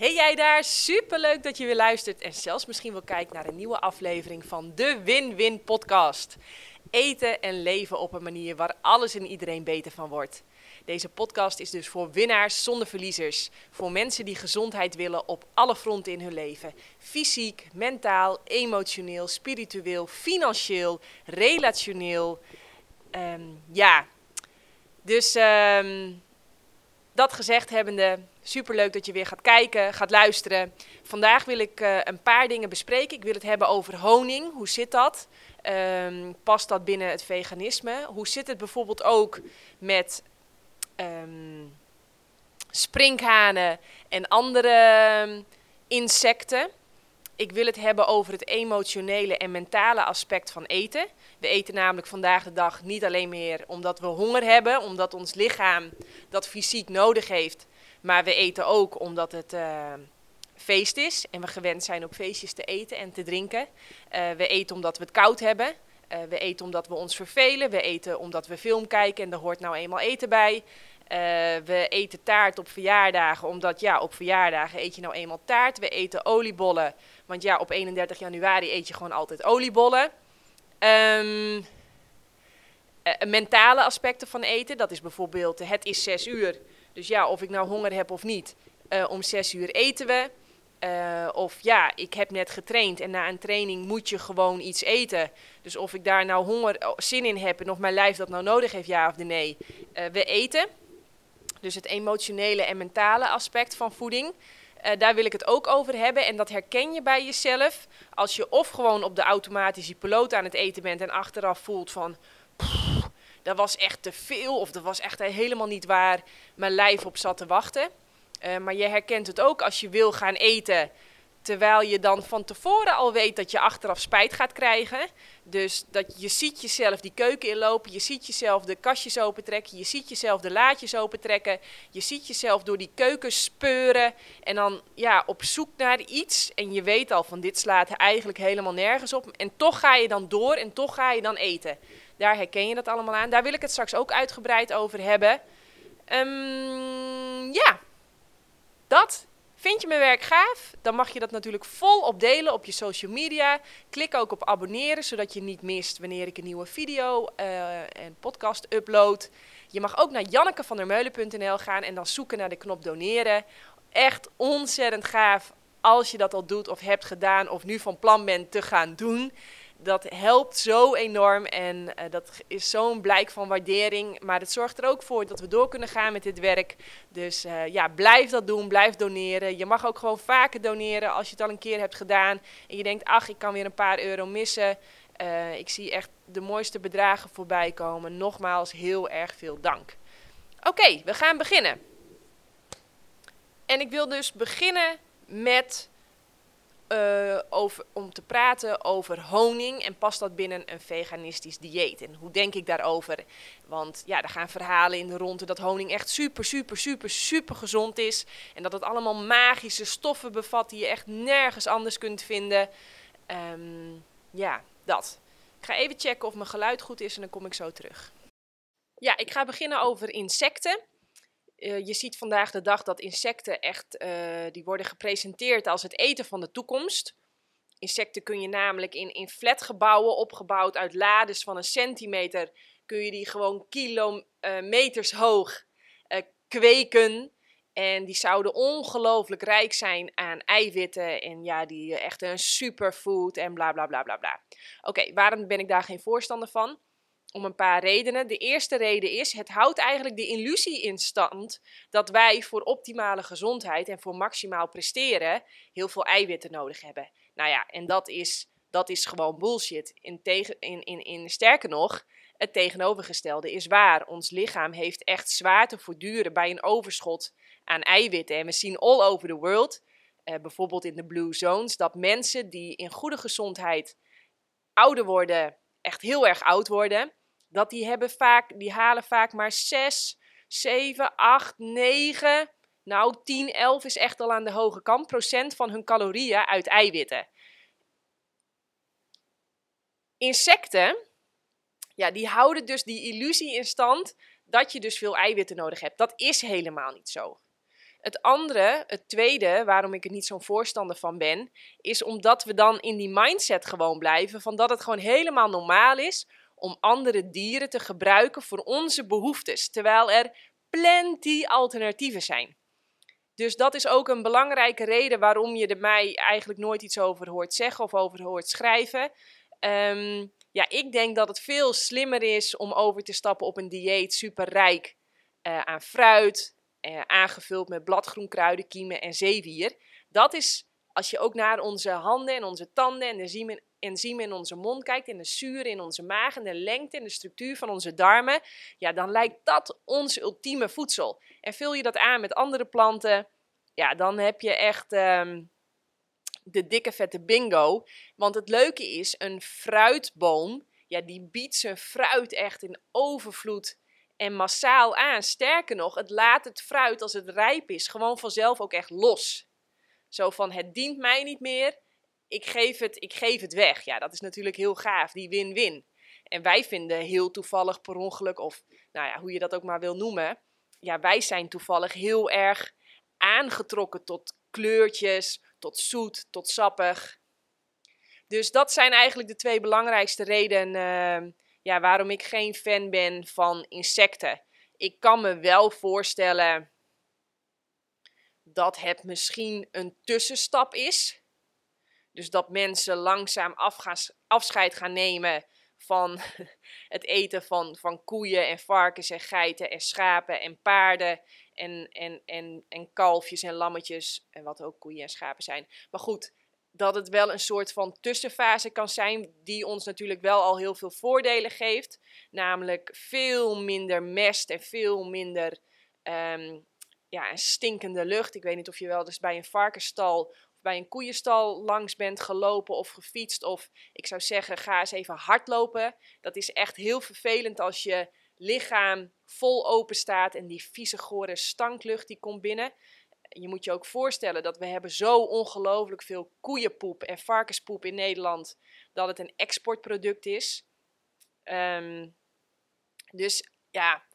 Hey jij daar, superleuk dat je weer luistert en zelfs misschien wel kijkt naar een nieuwe aflevering van de Win-Win podcast. Eten en leven op een manier waar alles en iedereen beter van wordt. Deze podcast is dus voor winnaars zonder verliezers. Voor mensen die gezondheid willen op alle fronten in hun leven. Fysiek, mentaal, emotioneel, spiritueel, financieel, relationeel. Ehm, ja, dus ehm, dat gezegd hebbende, superleuk dat je weer gaat kijken, gaat luisteren. Vandaag wil ik eh, een paar dingen bespreken. Ik wil het hebben over honing. Hoe zit dat? Ehm, past dat binnen het veganisme? Hoe zit het bijvoorbeeld ook met um, sprinkhanen en andere ehm, insecten? Ik wil het hebben over het emotionele en mentale aspect van eten. We eten namelijk vandaag de dag niet alleen meer omdat we honger hebben, omdat ons lichaam dat fysiek nodig heeft, maar we eten ook omdat het uh, feest is en we gewend zijn op feestjes te eten en te drinken. Uh, we eten omdat we het koud hebben. Uh, we eten omdat we ons vervelen. We eten omdat we film kijken en daar hoort nou eenmaal eten bij. we eten taart op verjaardagen, omdat ja, op verjaardagen eet je nou eenmaal taart. We eten oliebollen, want ja, op 31 januari eet je gewoon altijd oliebollen. Um, mentale aspecten van eten, dat is bijvoorbeeld het is zes uur. Dus ja, of ik nou honger heb of niet, uh, om zes uur eten we. Uh, of ja, ik heb net getraind en na een training moet je gewoon iets eten. Dus of ik daar nou honger, zin in heb en of mijn lijf dat nou nodig heeft, ja of nee. We eten. Dus het emotionele en mentale aspect van voeding. Uh, daar wil ik het ook over hebben. En dat herken je bij jezelf. Als je of gewoon op de automatische piloot aan het eten bent en achteraf voelt van. Dat was echt te veel of dat was echt helemaal niet waar mijn lijf op zat te wachten. Uh, maar je herkent het ook als je wil gaan eten. Terwijl je dan van tevoren al weet dat je achteraf spijt gaat krijgen. Dus dat je ziet jezelf die keuken inlopen, je ziet jezelf de kastjes opentrekken, je ziet jezelf de laadjes opentrekken, je ziet jezelf door die keuken speuren en dan ja, op zoek naar iets. En je weet al van dit slaat eigenlijk helemaal nergens op. En toch ga je dan door en toch ga je dan eten. Daar herken je dat allemaal aan. Daar wil ik het straks ook uitgebreid over hebben. Um, ja, dat. Vind je mijn werk gaaf? Dan mag je dat natuurlijk volop delen op je social media. Klik ook op abonneren, zodat je niet mist wanneer ik een nieuwe video uh, en podcast upload. Je mag ook naar jannekevandermeulen.nl gaan en dan zoeken naar de knop doneren. Echt ontzettend gaaf als je dat al doet of hebt gedaan of nu van plan bent te gaan doen dat helpt zo enorm en uh, dat is zo'n blijk van waardering. Maar het zorgt er ook voor dat we door kunnen gaan met dit werk. Dus uh, ja, blijf dat doen, blijf doneren. Je mag ook gewoon vaker doneren als je het al een keer hebt gedaan. En je denkt, ach, ik kan weer een paar euro missen. Uh, ik zie echt de mooiste bedragen voorbij komen. Nogmaals, heel erg veel dank. Oké, we gaan beginnen. En ik wil dus beginnen met uh, over, om te praten over honing en past dat binnen een veganistisch dieet? En hoe denk ik daarover? Want ja, er gaan verhalen in de ronde dat honing echt super, super, super, super gezond is. En dat het allemaal magische stoffen bevat die je echt nergens anders kunt vinden. Um, ja, dat. Ik ga even checken of mijn geluid goed is en dan kom ik zo terug. Ja, ik ga beginnen over insecten. Uh, je ziet vandaag de dag dat insecten echt, uh, die worden gepresenteerd als het eten van de toekomst. Insecten kun je namelijk in, in flatgebouwen opgebouwd uit lades van een centimeter, kun je die gewoon kilometers hoog uh, kweken. En die zouden ongelooflijk rijk zijn aan eiwitten en ja, die echt een superfood en bla bla bla bla bla. Oké, waarom ben ik daar geen voorstander van? Om een paar redenen. De eerste reden is, het houdt eigenlijk de illusie in stand dat wij voor optimale gezondheid en voor maximaal presteren heel veel eiwitten nodig hebben. Nou ja, en dat is, dat is gewoon bullshit. In tegen, in, in, in, sterker nog, het tegenovergestelde is waar. Ons lichaam heeft echt zwaar te voortduren bij een overschot aan eiwitten. En we zien all over the world, eh, bijvoorbeeld in de blue zones, dat mensen die in goede gezondheid ouder worden, echt heel erg oud worden, dat die hebben vaak, die halen vaak maar 6, 7, 8, 9, nou 10, 11 is echt al aan de hoge kant, procent van hun calorieën uit eiwitten. Insecten, ja, die houden dus die illusie in stand dat je dus veel eiwitten nodig hebt. Dat is helemaal niet zo. Het andere, het tweede, waarom ik er niet zo'n voorstander van ben, is omdat we dan in die mindset gewoon blijven van dat het gewoon helemaal normaal is om andere dieren te gebruiken voor onze behoeftes, terwijl er plenty alternatieven zijn. Dus dat is ook een belangrijke reden waarom je er mij eigenlijk nooit iets over hoort zeggen of over hoort schrijven. Ehm, ja, ik denk dat het veel slimmer is om over te stappen op een dieet superrijk uh, aan fruit, uh, aangevuld met bladgroenkruiden, kiemen en zeewier. Dat is, als je ook naar onze handen en onze tanden en de enzymen, in onze mond kijkt, en de zuren in onze maag en de lengte en de structuur van onze darmen, ja, dan lijkt dat ons ultieme voedsel. En vul je dat aan met andere planten, ja, dan heb je echt um, de dikke vette bingo. Want het leuke is, een fruitboom, ja, die biedt zijn fruit echt in overvloed en massaal aan. Sterker nog, het laat het fruit als het rijp is gewoon vanzelf ook echt los. Zo van het dient mij niet meer, ik geef het, ik geef het weg. Ja, dat is natuurlijk heel gaaf, die win-win. En wij vinden heel toevallig per ongeluk, of nou ja, hoe je dat ook maar wil noemen. Ja, wij zijn toevallig heel erg aangetrokken tot kleurtjes, tot zoet, tot sappig. Dus dat zijn eigenlijk de twee belangrijkste redenen uh, ja, waarom ik geen fan ben van insecten. Ik kan me wel voorstellen dat het misschien een tussenstap is. Dus dat mensen langzaam afscheid gaan nemen van het eten van, van koeien en varkens en geiten en schapen en paarden en, en, en, en kalfjes en lammetjes en wat ook koeien en schapen zijn. Maar goed, dat het wel een soort van tussenfase kan zijn, die ons natuurlijk wel al heel veel voordelen geeft. Namelijk veel minder mest en veel minder um, ja, stinkende lucht. Ik weet niet of je wel dus bij een varkenstal bij een koeienstal langs bent gelopen of gefietst. Of ik zou zeggen, ga eens even hardlopen. Dat is echt heel vervelend als je lichaam vol open staat en die vieze gore stanklucht die komt binnen je moet je ook voorstellen dat we hebben zo ongelooflijk veel koeienpoep en varkenspoep in Nederland dat het een exportproduct is. Ehm, dus ja,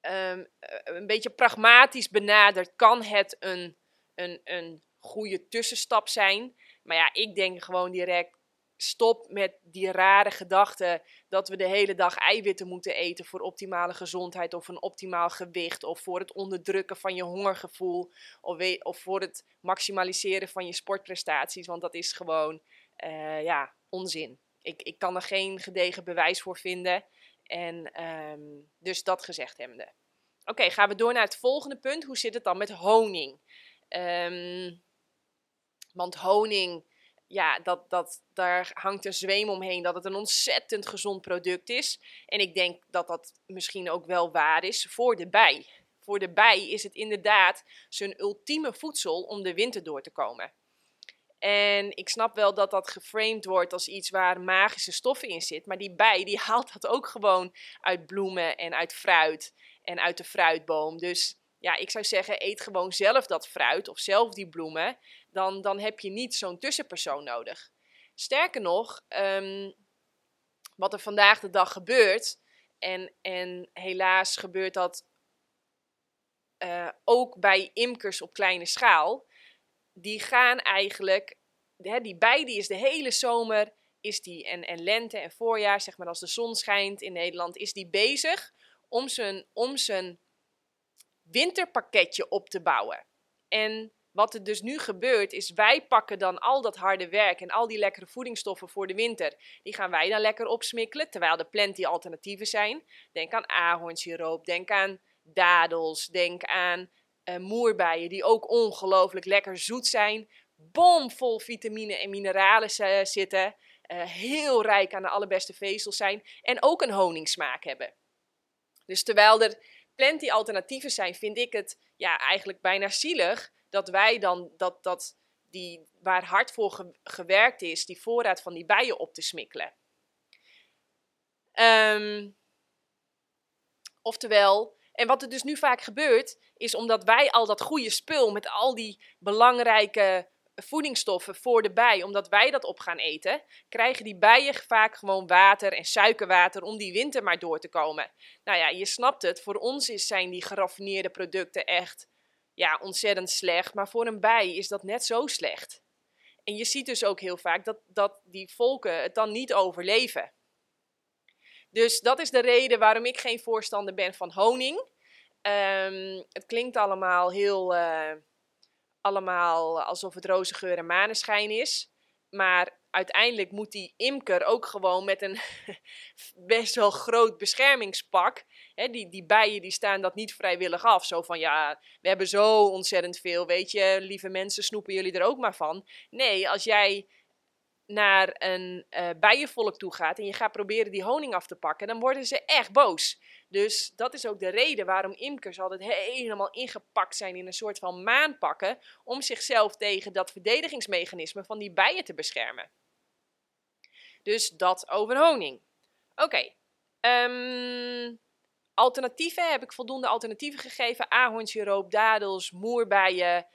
ehm, eh, een beetje pragmatisch benaderd kan het een, een, een goede tussenstap zijn. Maar ja, ik denk gewoon direct, stop met die rare gedachte dat we de hele dag eiwitten moeten eten voor optimale gezondheid of een optimaal gewicht of voor het onderdrukken van je hongergevoel of, of voor het maximaliseren van je sportprestaties, want dat is gewoon uh, ja, onzin. Ik, ik kan er geen gedegen bewijs voor vinden en um, dus dat gezegd hebbende. Oké, gaan we door naar het volgende punt. Hoe zit het dan met honing? Um, want honing ja, dat, dat, daar hangt een zweem omheen dat het een ontzettend gezond product is. En ik denk dat dat misschien ook wel waar is voor de bij. Voor de bij is het inderdaad zijn ultieme voedsel om de winter door te komen. En ik snap wel dat dat geframed wordt als iets waar magische stoffen in zit. Maar die bij die haalt dat ook gewoon uit bloemen en uit fruit en uit de fruitboom. Dus ja, ik zou zeggen, eet gewoon zelf dat fruit of zelf die bloemen. Dan, dan heb je niet zo'n tussenpersoon nodig. Sterker nog, ehm, wat er vandaag de dag gebeurt, en, en helaas gebeurt dat uh, ook bij imkers op kleine schaal, die gaan eigenlijk, hè, die bij die is de hele zomer, is die, en, en lente en voorjaar, zeg maar als de zon schijnt in Nederland, is die bezig om zijn, om zijn winterpakketje op te bouwen. En wat er dus nu gebeurt, is wij pakken dan al dat harde werk en al die lekkere voedingsstoffen voor de winter. Die gaan wij dan lekker opsmikkelen, terwijl er plenty alternatieven zijn. Denk aan ahornsiroop, denk aan dadels, denk aan uh, moerbeien, die ook ongelooflijk lekker zoet zijn. Bomvol vitamine en mineralen uh, zitten. Uh, heel rijk aan de allerbeste vezels zijn. En ook een honingsmaak hebben. Dus terwijl er plenty alternatieven zijn, vind ik het ja, eigenlijk bijna zielig dat wij dan dat, dat die, waar hard voor gewerkt is, die voorraad van die bijen op te smikkelen. Um, oftewel, en wat er dus nu vaak gebeurt, is omdat wij al dat goede spul met al die belangrijke voedingsstoffen voor de bij, omdat wij dat op gaan eten, krijgen die bijen vaak gewoon water en suikerwater om die winter maar door te komen. Nou ja, je snapt het, voor ons zijn die geraffineerde producten echt ja, ontzettend slecht. Maar voor een bij is dat net zo slecht. En je ziet dus ook heel vaak dat, dat die volken het dan niet overleven. Dus dat is de reden waarom ik geen voorstander ben van honing. Ehm, het klinkt allemaal heel. Uh, allemaal alsof het roze geur en maneschijn is. Maar uiteindelijk moet die imker ook gewoon met een best wel groot beschermingspak. Die, die bijen die staan dat niet vrijwillig af. Zo van ja, we hebben zo ontzettend veel. Weet je, lieve mensen, snoepen jullie er ook maar van. Nee, als jij naar een uh, bijenvolk toe gaat en je gaat proberen die honing af te pakken, dan worden ze echt boos. Dus dat is ook de reden waarom imkers altijd helemaal ingepakt zijn in een soort van maanpakken, om zichzelf tegen dat verdedigingsmechanisme van die bijen te beschermen. Dus dat over honing. Oké. Ehm, alternatieven heb ik voldoende alternatieven gegeven. Ahornsiroop, dadels, moerbijen,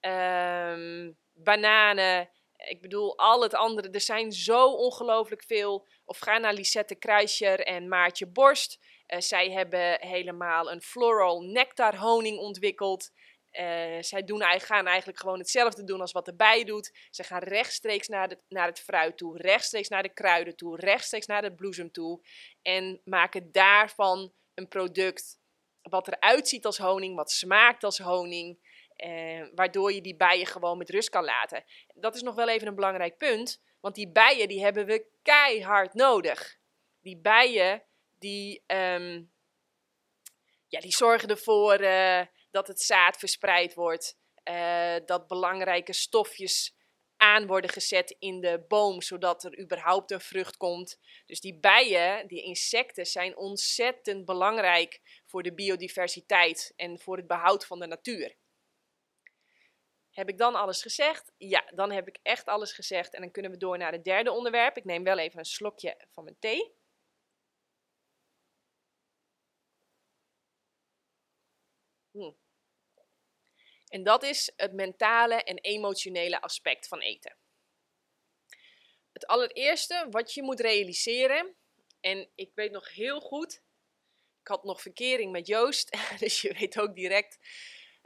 um, bananen. Ik bedoel, al het andere. Er zijn zo ongelooflijk veel. Of ga naar Lisette Kruisjer en Maartje Borst. Uh, zij hebben helemaal een floral nectar honing ontwikkeld. Uh, zij doen, gaan eigenlijk gewoon hetzelfde doen als wat de bij doet. Ze gaan rechtstreeks naar, de, naar het fruit toe, rechtstreeks naar de kruiden toe, rechtstreeks naar de bloesem toe. En maken daarvan een product wat eruit ziet als honing, wat smaakt als honing. Eh, waardoor je die bijen gewoon met rust kan laten. Dat is nog wel even een belangrijk punt, want die bijen die hebben we keihard nodig. Die bijen die, um, ja, die zorgen ervoor uh, dat het zaad verspreid wordt, uh, dat belangrijke stofjes aan worden gezet in de boom, zodat er überhaupt een vrucht komt. Dus die bijen, die insecten, zijn ontzettend belangrijk voor de biodiversiteit en voor het behoud van de natuur. Heb ik dan alles gezegd? Ja, dan heb ik echt alles gezegd. En dan kunnen we door naar het derde onderwerp. Ik neem wel even een slokje van mijn thee. Hm. En dat is het mentale en emotionele aspect van eten. Het allereerste wat je moet realiseren, en ik weet nog heel goed, ik had nog verkering met Joost, dus je weet ook direct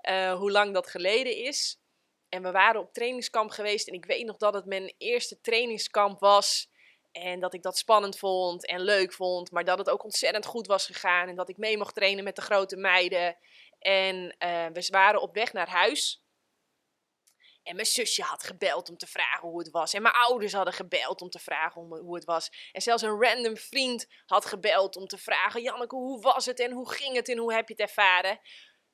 uh, hoe lang dat geleden is. En we waren op trainingskamp geweest en ik weet nog dat het mijn eerste trainingskamp was. En dat ik dat spannend vond en leuk vond, maar dat het ook ontzettend goed was gegaan. En dat ik mee mocht trainen met de grote meiden. En uh, we waren op weg naar huis. En mijn zusje had gebeld om te vragen hoe het was. En mijn ouders hadden gebeld om te vragen hoe het was. En zelfs een random vriend had gebeld om te vragen: Janneke, hoe was het en hoe ging het en hoe heb je het ervaren?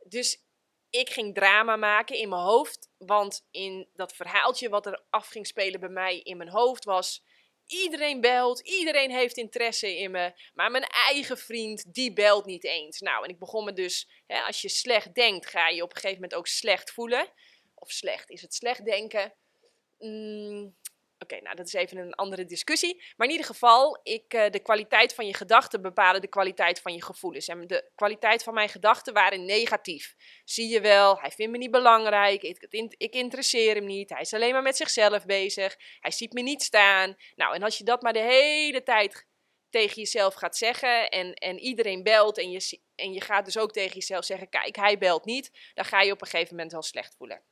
Dus ik ging drama maken in mijn hoofd. Want in dat verhaaltje wat er af ging spelen bij mij in mijn hoofd was Iedereen belt, iedereen heeft interesse in me, maar mijn eigen vriend, die belt niet eens. Nou, en ik begon me dus, hè, als je slecht denkt, ga je op een gegeven moment ook slecht voelen. Of slecht, is het slecht denken? Mm, Oké, nou dat is even een andere discussie. Maar in ieder geval, ik, uh, de kwaliteit van je gedachten bepalen de kwaliteit van je gevoelens. En de kwaliteit van mijn gedachten waren negatief. Zie je wel, hij vindt me niet belangrijk, ik, ik interesseer hem niet, hij is alleen maar met zichzelf bezig, hij ziet me niet staan. Nou, en als je dat maar de hele tijd tegen jezelf gaat zeggen en, en iedereen belt en je, en je gaat dus ook tegen jezelf zeggen, kijk, hij belt niet, dan ga je op een gegeven moment wel slecht voelen.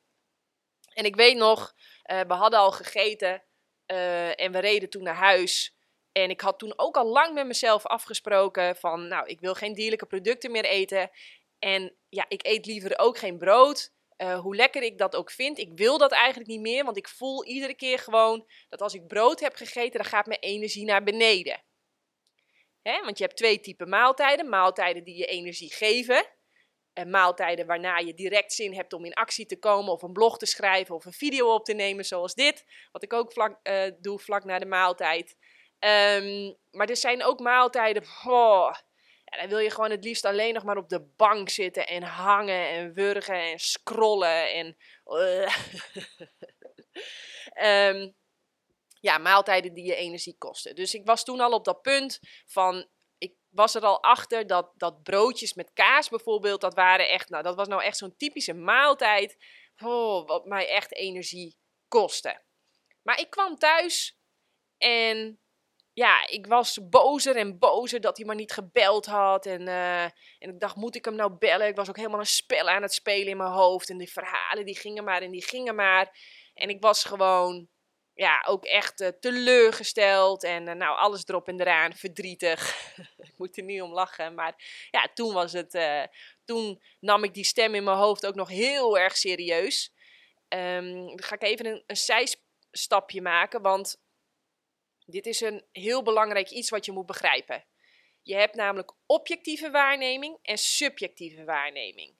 En ik weet nog, uh, we hadden al gegeten uh, en we reden toen naar huis. En ik had toen ook al lang met mezelf afgesproken van, nou, ik wil geen dierlijke producten meer eten. En ja, ik eet liever ook geen brood. Uh, hoe lekker ik dat ook vind. Ik wil dat eigenlijk niet meer, want ik voel iedere keer gewoon dat als ik brood heb gegeten, dan gaat mijn energie naar beneden. Hè? Want je hebt twee typen maaltijden. Maaltijden die je energie geven en maaltijden waarna je direct zin hebt om in actie te komen of een blog te schrijven of een video op te nemen zoals dit, wat ik ook vlak, uh, doe vlak na de maaltijd. Um, maar er zijn ook maaltijden, oh, ja, dan wil je gewoon het liefst alleen nog maar op de bank zitten en hangen en wurgen en scrollen en... Uh. um, ja, maaltijden die je energie kosten. Dus ik was toen al op dat punt van was er al achter dat, dat broodjes met kaas bijvoorbeeld, dat waren echt, nou, dat was nou echt zo'n typische maaltijd. Oh, wat mij echt energie kostte. Maar ik kwam thuis en ja, ik was bozer en bozer dat hij maar niet gebeld had. En, eh, en ik dacht, moet ik hem nou bellen? Ik was ook helemaal een spel aan het spelen in mijn hoofd. En die verhalen, die gingen maar en die gingen maar. En ik was gewoon, ja, ook echt uh, teleurgesteld. En uh, nou, alles erop en eraan, verdrietig. ik moet er niet om lachen. Maar ja, toen was het, toen nam ik die stem in mijn hoofd ook nog heel erg serieus. Um, dan ga ik even een, een zijstapje maken, want dit is een heel belangrijk iets wat je moet begrijpen. Je hebt namelijk objectieve waarneming en subjectieve waarneming.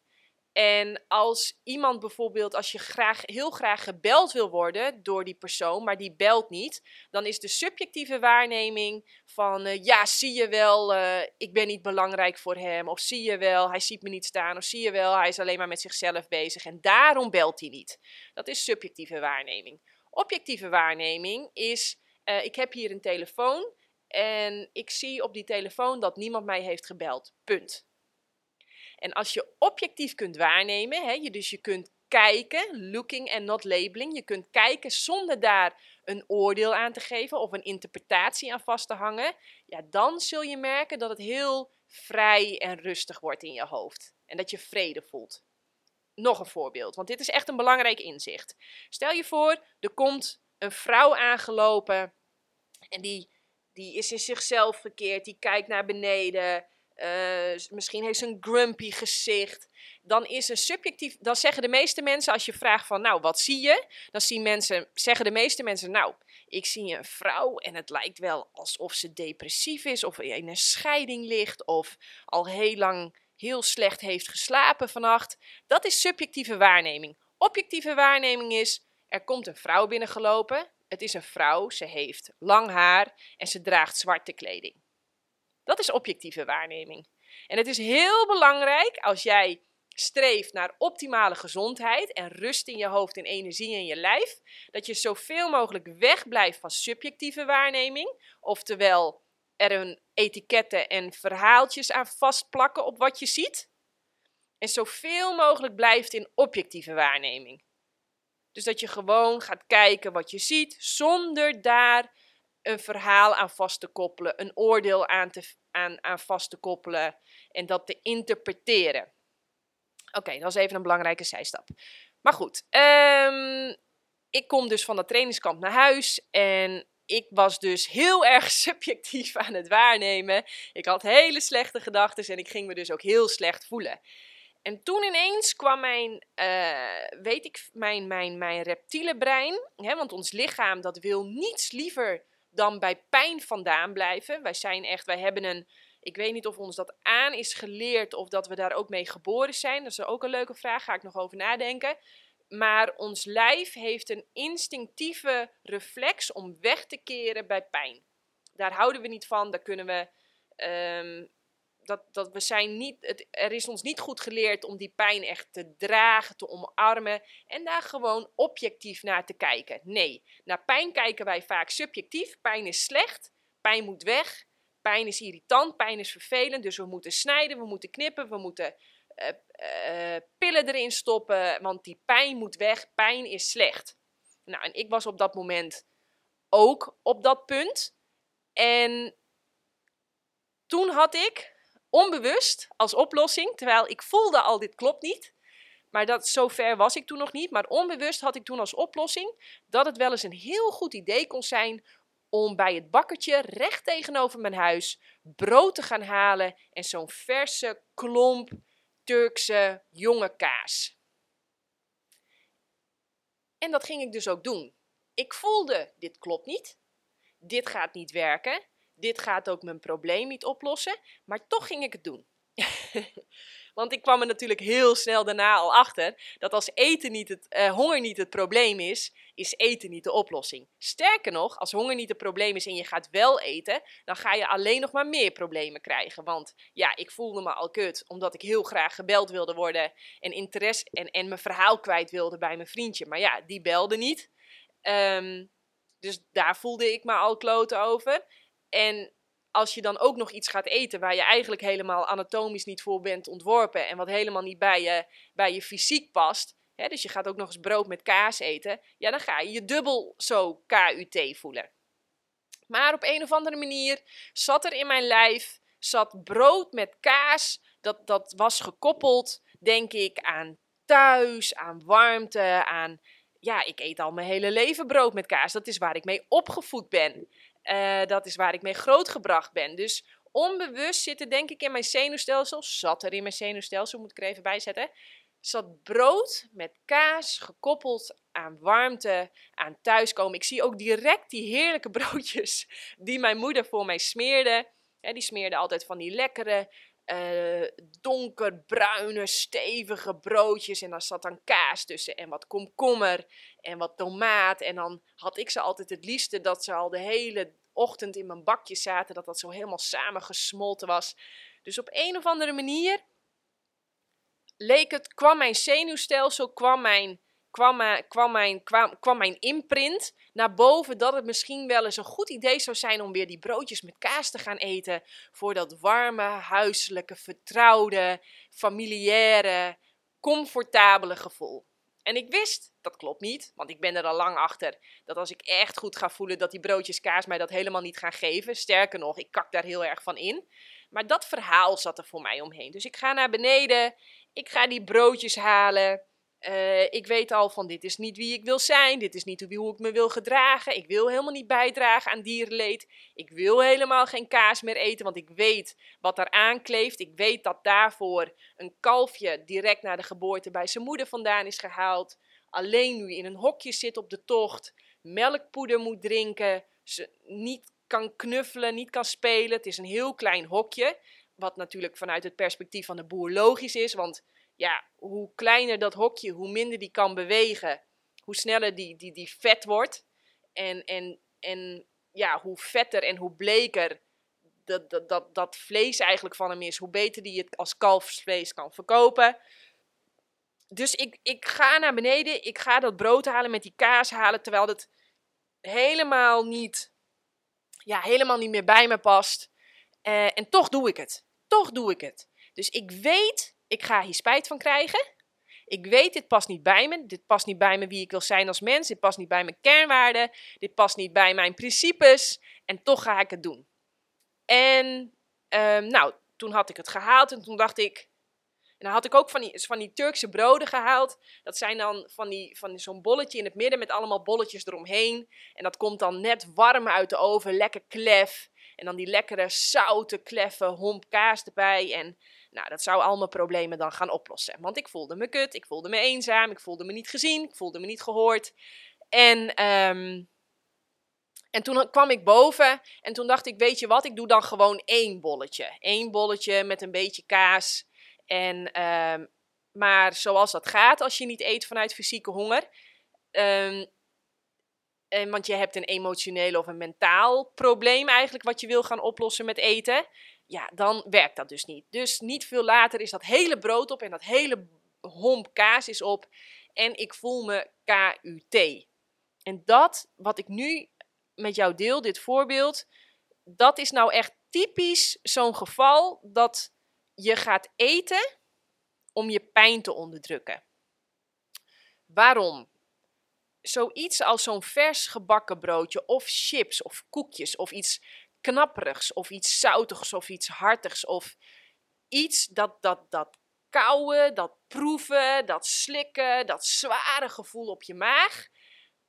En als iemand bijvoorbeeld, als je graag, heel graag gebeld wil worden door die persoon, maar die belt niet, dan is de subjectieve waarneming van, uh, ja, zie je wel, uh, ik ben niet belangrijk voor hem, of zie je wel, hij ziet me niet staan, of zie je wel, hij is alleen maar met zichzelf bezig en daarom belt hij niet. Dat is subjectieve waarneming. Objectieve waarneming is, uh, ik heb hier een telefoon en ik zie op die telefoon dat niemand mij heeft gebeld. Punt. En als je objectief kunt waarnemen, hè, je, dus je kunt kijken, looking and not labeling, je kunt kijken zonder daar een oordeel aan te geven of een interpretatie aan vast te hangen, ja, dan zul je merken dat het heel vrij en rustig wordt in je hoofd. En dat je vrede voelt. Nog een voorbeeld, want dit is echt een belangrijk inzicht. Stel je voor, er komt een vrouw aangelopen en die, die is in zichzelf verkeerd, die kijkt naar beneden, uh, misschien heeft ze een grumpy gezicht. Dan is een subjectief. Dan zeggen de meeste mensen, als je vraagt van, nou, wat zie je? Dan zien mensen, zeggen de meeste mensen, nou, ik zie een vrouw en het lijkt wel alsof ze depressief is, of in een scheiding ligt, of al heel lang heel slecht heeft geslapen vannacht. Dat is subjectieve waarneming. Objectieve waarneming is, er komt een vrouw binnengelopen. Het is een vrouw, ze heeft lang haar en ze draagt zwarte kleding. Dat is objectieve waarneming. En het is heel belangrijk als jij streeft naar optimale gezondheid en rust in je hoofd en energie in je lijf, dat je zoveel mogelijk wegblijft van subjectieve waarneming, oftewel er een etiketten en verhaaltjes aan vastplakken op wat je ziet, en zoveel mogelijk blijft in objectieve waarneming. Dus dat je gewoon gaat kijken wat je ziet, zonder daar een verhaal aan vast te koppelen, een oordeel aan, te, aan, aan vast te koppelen en dat te interpreteren. Oké, dat is even een belangrijke zijstap. Maar goed, um, ik kom dus van dat trainingskamp naar huis en ik was dus heel erg subjectief aan het waarnemen. Ik had hele slechte gedachten en ik ging me dus ook heel slecht voelen. En toen ineens kwam mijn, uh, weet ik, mijn, mijn, mijn reptiele brein, hè, want ons lichaam dat wil niets liever dan bij pijn vandaan blijven. Wij zijn echt, wij hebben een, ik weet niet of ons dat aan is geleerd of dat we daar ook mee geboren zijn. Dat is ook een leuke vraag, ga ik nog over nadenken. Maar ons lijf heeft een instinctieve reflex om weg te keren bij pijn. Daar houden we niet van, daar kunnen we um, dat, dat we zijn niet, het, er is ons niet goed geleerd om die pijn echt te dragen, te omarmen en daar gewoon objectief naar te kijken. Nee, naar pijn kijken wij vaak subjectief. Pijn is slecht, pijn moet weg, pijn is irritant, pijn is vervelend, dus we moeten snijden, we moeten knippen, we moeten uh, uh, pillen erin stoppen, want die pijn moet weg, pijn is slecht. Nou, en ik was op dat moment ook op dat punt. En toen had ik onbewust als oplossing, terwijl ik voelde al dit klopt niet. Maar dat, zover was ik toen nog niet. Maar onbewust had ik toen als oplossing dat het wel eens een heel goed idee kon zijn om bij het bakkertje recht tegenover mijn huis brood te gaan halen en zo'n verse klomp Turkse jonge kaas. En dat ging ik dus ook doen. Ik voelde, dit klopt niet. Dit gaat niet werken dit gaat ook mijn probleem niet oplossen, maar toch ging ik het doen. Want ik kwam er natuurlijk heel snel daarna al achter dat als eten niet het, uh, honger niet het probleem is, is eten niet de oplossing. Sterker nog, als honger niet het probleem is en je gaat wel eten, dan ga je alleen nog maar meer problemen krijgen. Want ja, ik voelde me al kut omdat ik heel graag gebeld wilde worden en interesse en, en mijn verhaal kwijt wilde bij mijn vriendje. Maar ja, die belde niet. Um, dus daar voelde ik me al kloten over. En als je dan ook nog iets gaat eten waar je eigenlijk helemaal anatomisch niet voor bent ontworpen en wat helemaal niet bij je, bij je fysiek past, hè, dus je gaat ook nog eens brood met kaas eten, ja, dan ga je je dubbel zo KUT voelen. Maar op een of andere manier zat er in mijn lijf zat brood met kaas. Dat, dat was gekoppeld, denk ik, aan thuis, aan warmte, aan... Ja, ik eet al mijn hele leven brood met kaas. Dat is waar ik mee opgevoed ben. Uh, dat is waar ik mee grootgebracht ben. Dus onbewust zitten, denk ik, in mijn zenuwstelsel. Zat er in mijn zenuwstelsel, moet ik er even bij zetten. Zat brood met kaas gekoppeld aan warmte, aan thuiskomen. Ik zie ook direct die heerlijke broodjes die mijn moeder voor mij smeerde. die smeerde altijd van die lekkere, uh, donkerbruine, stevige broodjes. En daar zat dan kaas tussen en wat komkommer en wat tomaat. En dan had ik ze altijd het liefste dat ze al de hele ochtend in mijn bakje zaten. Dat dat zo helemaal samengesmolten was. Dus op een of andere manier leek het, kwam mijn zenuwstelsel, kwam mijn kwam, kwam, mijn, kwam, kwam mijn imprint naar boven dat het misschien wel eens een goed idee zou zijn om weer die broodjes met kaas te gaan eten. Voor dat warme, huiselijke, vertrouwde, familiaire, comfortabele gevoel. En ik wist, dat klopt niet, want ik ben er al lang achter, dat als ik echt goed ga voelen dat die broodjes kaas mij dat helemaal niet gaan geven. Sterker nog, ik kak daar heel erg van in. Maar dat verhaal zat er voor mij omheen. Dus ik ga naar beneden, ik ga die broodjes halen. Uh, ik weet al van dit is niet wie ik wil zijn, dit is niet hoe ik me wil gedragen. Ik wil helemaal niet bijdragen aan dierenleed. Ik wil helemaal geen kaas meer eten, want ik weet wat er aankleeft. Ik weet dat daarvoor een kalfje direct na de geboorte bij zijn moeder vandaan is gehaald. Alleen nu in een hokje zit op de tocht, melkpoeder moet drinken, ze niet kan knuffelen, niet kan spelen. Het is een heel klein hokje, wat natuurlijk vanuit het perspectief van de boer logisch is, want ja, hoe kleiner dat hokje, hoe minder die kan bewegen, hoe sneller die, die, die vet wordt. En, en, en ja, hoe vetter en hoe bleker dat, dat, dat, dat vlees eigenlijk van hem is, hoe beter die het als kalfsvlees kan verkopen. Dus ik, ik ga naar beneden, ik ga dat brood halen met die kaas halen, terwijl het helemaal niet, ja, helemaal niet meer bij me past. Uh, en toch doe ik het. Toch doe ik het. Dus ik weet ik ga hier spijt van krijgen. Ik weet, dit past niet bij me. Dit past niet bij me wie ik wil zijn als mens. Dit past niet bij mijn kernwaarden. Dit past niet bij mijn principes. En toch ga ik het doen. En um, nou, toen had ik het gehaald en toen dacht ik. En dan had ik ook van die, van die Turkse broden gehaald. Dat zijn dan van, die, van zo'n bolletje in het midden met allemaal bolletjes eromheen. En dat komt dan net warm uit de oven, lekker klef. En dan die lekkere zoute, kleffe homp kaas erbij. En nou, dat zou al mijn problemen dan gaan oplossen. Want ik voelde me kut, ik voelde me eenzaam, ik voelde me niet gezien, ik voelde me niet gehoord. En, um, en toen kwam ik boven en toen dacht ik, weet je wat, ik doe dan gewoon één bolletje. Eén bolletje met een beetje kaas. En, um, maar zoals dat gaat als je niet eet vanuit fysieke honger. En, want je hebt een emotioneel of een mentaal probleem eigenlijk wat je wil gaan oplossen met eten ja, dan werkt dat dus niet. Dus niet veel later is dat hele brood op en dat hele homp kaas is op. En ik voel me KUT. En dat, wat ik nu met jou deel, dit voorbeeld, dat is nou echt typisch zo'n geval dat je gaat eten om je pijn te onderdrukken. Waarom? Zoiets als zo'n vers gebakken broodje of chips of koekjes of iets knapperigs of iets zoutigs of iets hartigs of iets dat, dat, dat kauwen, dat proeven, dat slikken, dat zware gevoel op je maag,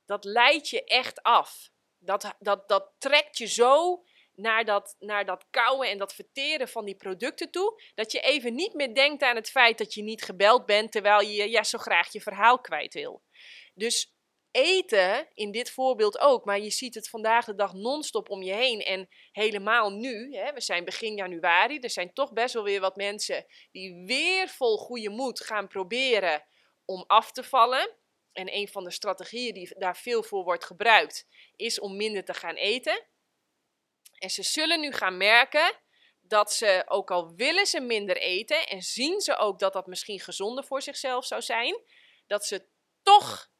dat leidt je echt af. Dat, dat, dat trekt je zo naar dat, naar dat kauwen en dat verteren van die producten toe, dat je even niet meer denkt aan het feit dat je niet gebeld bent, terwijl je ja, zo graag je verhaal kwijt wil. Dus eten in dit voorbeeld ook, maar je ziet het vandaag de dag non-stop om je heen. En helemaal nu, hè, we zijn begin januari, er zijn toch best wel weer wat mensen die weer vol goede moed gaan proberen om af te vallen. En een van de strategieën die daar veel voor wordt gebruikt, is om minder te gaan eten. En ze zullen nu gaan merken dat ze, ook al willen ze minder eten en zien ze ook dat dat misschien gezonder voor zichzelf zou zijn, dat ze toch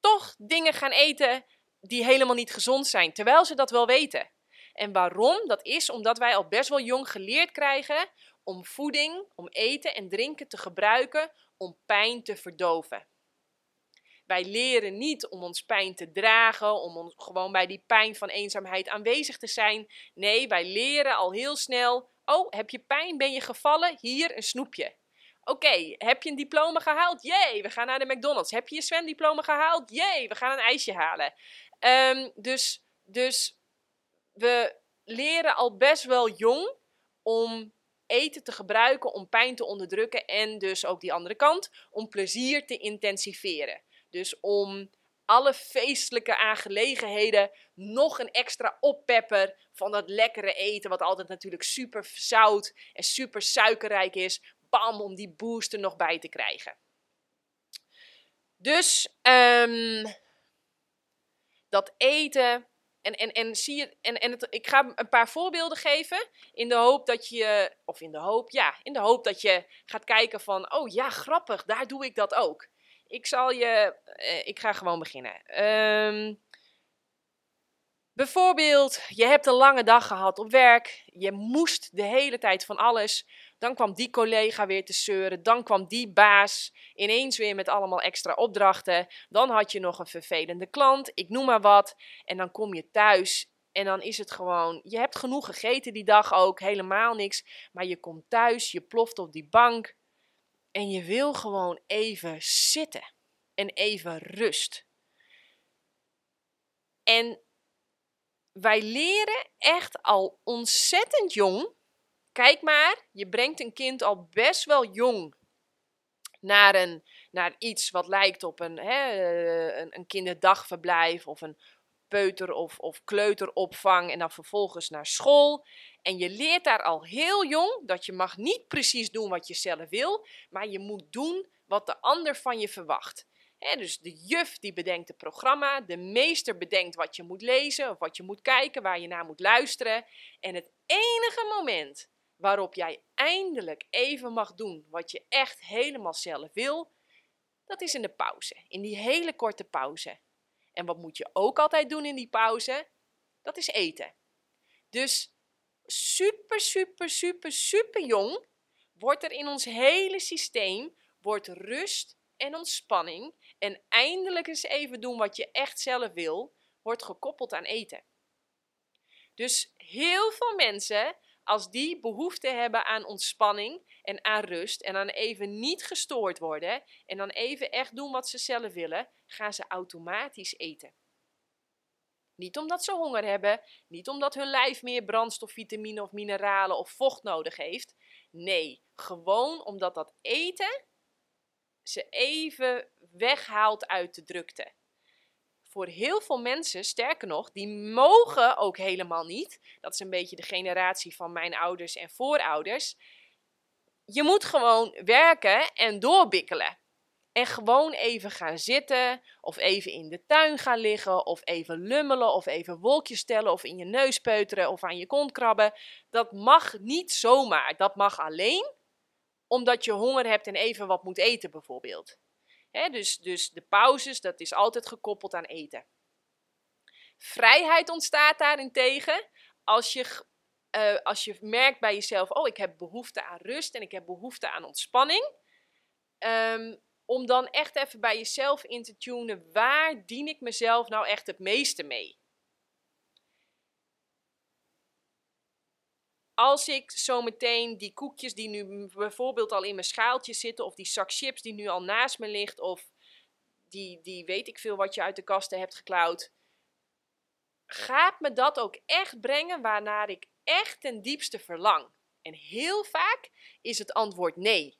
toch dingen gaan eten die helemaal niet gezond zijn, terwijl ze dat wel weten. En waarom? Dat is omdat wij al best wel jong geleerd krijgen om voeding, om eten en drinken te gebruiken om pijn te verdoven. Wij leren niet om ons pijn te dragen, om gewoon bij die pijn van eenzaamheid aanwezig te zijn. Nee, wij leren al heel snel. Oh, heb je pijn? Ben je gevallen? Hier een snoepje. Oké, heb je een diploma gehaald? Jee, we gaan naar de McDonald's. Heb je je zwemdiploma gehaald? Jee, we gaan een ijsje halen. Ehm, dus, dus we leren al best wel jong om eten te gebruiken om pijn te onderdrukken en dus ook die andere kant, om plezier te intensiveren. Dus om alle feestelijke aangelegenheden nog een extra oppepper van dat lekkere eten, wat altijd natuurlijk super zout en super suikerrijk is, om die boost er nog bij te krijgen. Dus um, dat eten en, en, en zie je, en, en ik ga een paar voorbeelden geven. In de hoop dat je, of in de hoop, ja, in de hoop dat je gaat kijken van, oh ja, grappig, daar doe ik dat ook. Ik zal je, eh, ik ga gewoon beginnen. Um, bijvoorbeeld, je hebt een lange dag gehad op werk. Je moest de hele tijd van alles. Dan kwam die collega weer te zeuren. Dan kwam die baas ineens weer met allemaal extra opdrachten. Dan had je nog een vervelende klant, ik noem maar wat. En dan kom je thuis en dan is het gewoon, je hebt genoeg gegeten die dag ook, helemaal niks. Maar je komt thuis, je ploft op die bank en je wil gewoon even zitten en even rust. En wij leren echt al ontzettend jong Kijk maar, je brengt een kind al best wel jong naar, een, naar iets wat lijkt op een, hè, eh, een, een kinderdagverblijf of een peuter- of, of kleuteropvang en dan vervolgens naar school. En je leert daar al heel jong dat je mag niet precies doen wat je zelf wil, maar je moet doen wat de ander van je verwacht. dus de juf die bedenkt het programma, de meester bedenkt wat je moet lezen of wat je moet kijken, waar je naar moet luisteren. En het enige moment waarop jij eindelijk even mag doen wat je echt helemaal zelf wil, dat is in de pauze, in die hele korte pauze. En wat moet je ook altijd doen in die pauze? Dat is eten. Dus super, super, super, super jong wordt er in ons hele systeem wordt rust en ontspanning en eindelijk eens even doen wat je echt zelf wil, wordt gekoppeld aan eten. Dus heel veel mensen als die behoefte hebben aan ontspanning en aan rust en dan even niet gestoord worden en dan even echt doen wat ze zelf willen, gaan ze automatisch eten. Niet omdat ze honger hebben, niet omdat hun lijf meer brandstof, vitamine of mineralen of vocht nodig heeft. Nee, gewoon omdat dat eten ze even weghaalt uit de drukte voor heel veel mensen, sterker nog, die mogen ook helemaal niet. Dat is een beetje de generatie van mijn ouders en voorouders. Je moet gewoon werken en doorbikkelen. En gewoon even gaan zitten, of even in de tuin gaan liggen, of even lummelen, of even wolkjes stellen, of in je neus peuteren, of aan je kont krabben. Dat mag niet zomaar. Dat mag alleen omdat je honger hebt en even wat moet eten, bijvoorbeeld dus, dus de pauzes, dat is altijd gekoppeld aan eten. Vrijheid ontstaat daarentegen als je, uh, als je merkt bij jezelf, oh ik heb behoefte aan rust en ik heb behoefte aan ontspanning. Um, om dan echt even bij jezelf in te tunen, waar dien ik mezelf nou echt het meeste mee? Als ik zometeen die koekjes die nu bijvoorbeeld al in mijn schaaltje zitten, of die zak chips die nu al naast me ligt, of die, die weet ik veel wat je uit de kasten hebt geklauwd, gaat me dat ook echt brengen waarnaar ik echt ten diepste verlang? En heel vaak is het antwoord nee.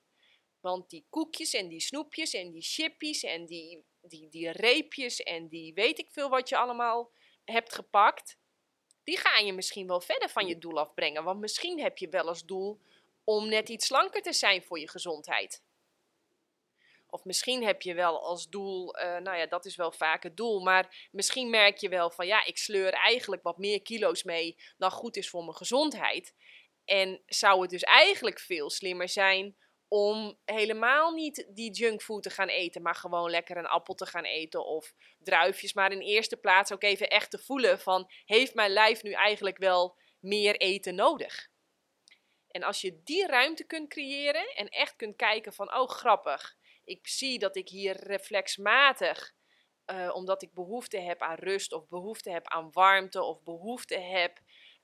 Want die koekjes en die snoepjes en die chippies en die, die, die reepjes en die weet ik veel wat je allemaal hebt gepakt, die gaan je misschien wel verder van je doel afbrengen. Want misschien heb je wel als doel om net iets slanker te zijn voor je gezondheid. Of misschien heb je wel als doel, uh, nou ja, dat is wel vaak het doel. Maar misschien merk je wel van ja, ik sleur eigenlijk wat meer kilo's mee dan goed is voor mijn gezondheid. En zou het dus eigenlijk veel slimmer zijn om helemaal niet die junkfood te gaan eten, maar gewoon lekker een appel te gaan eten of druifjes. Maar in eerste plaats ook even echt te voelen van, heeft mijn lijf nu eigenlijk wel meer eten nodig? En als je die ruimte kunt creëren en echt kunt kijken van, oh grappig, ik zie dat ik hier reflexmatig eh, omdat ik behoefte heb aan rust of behoefte heb aan warmte of behoefte heb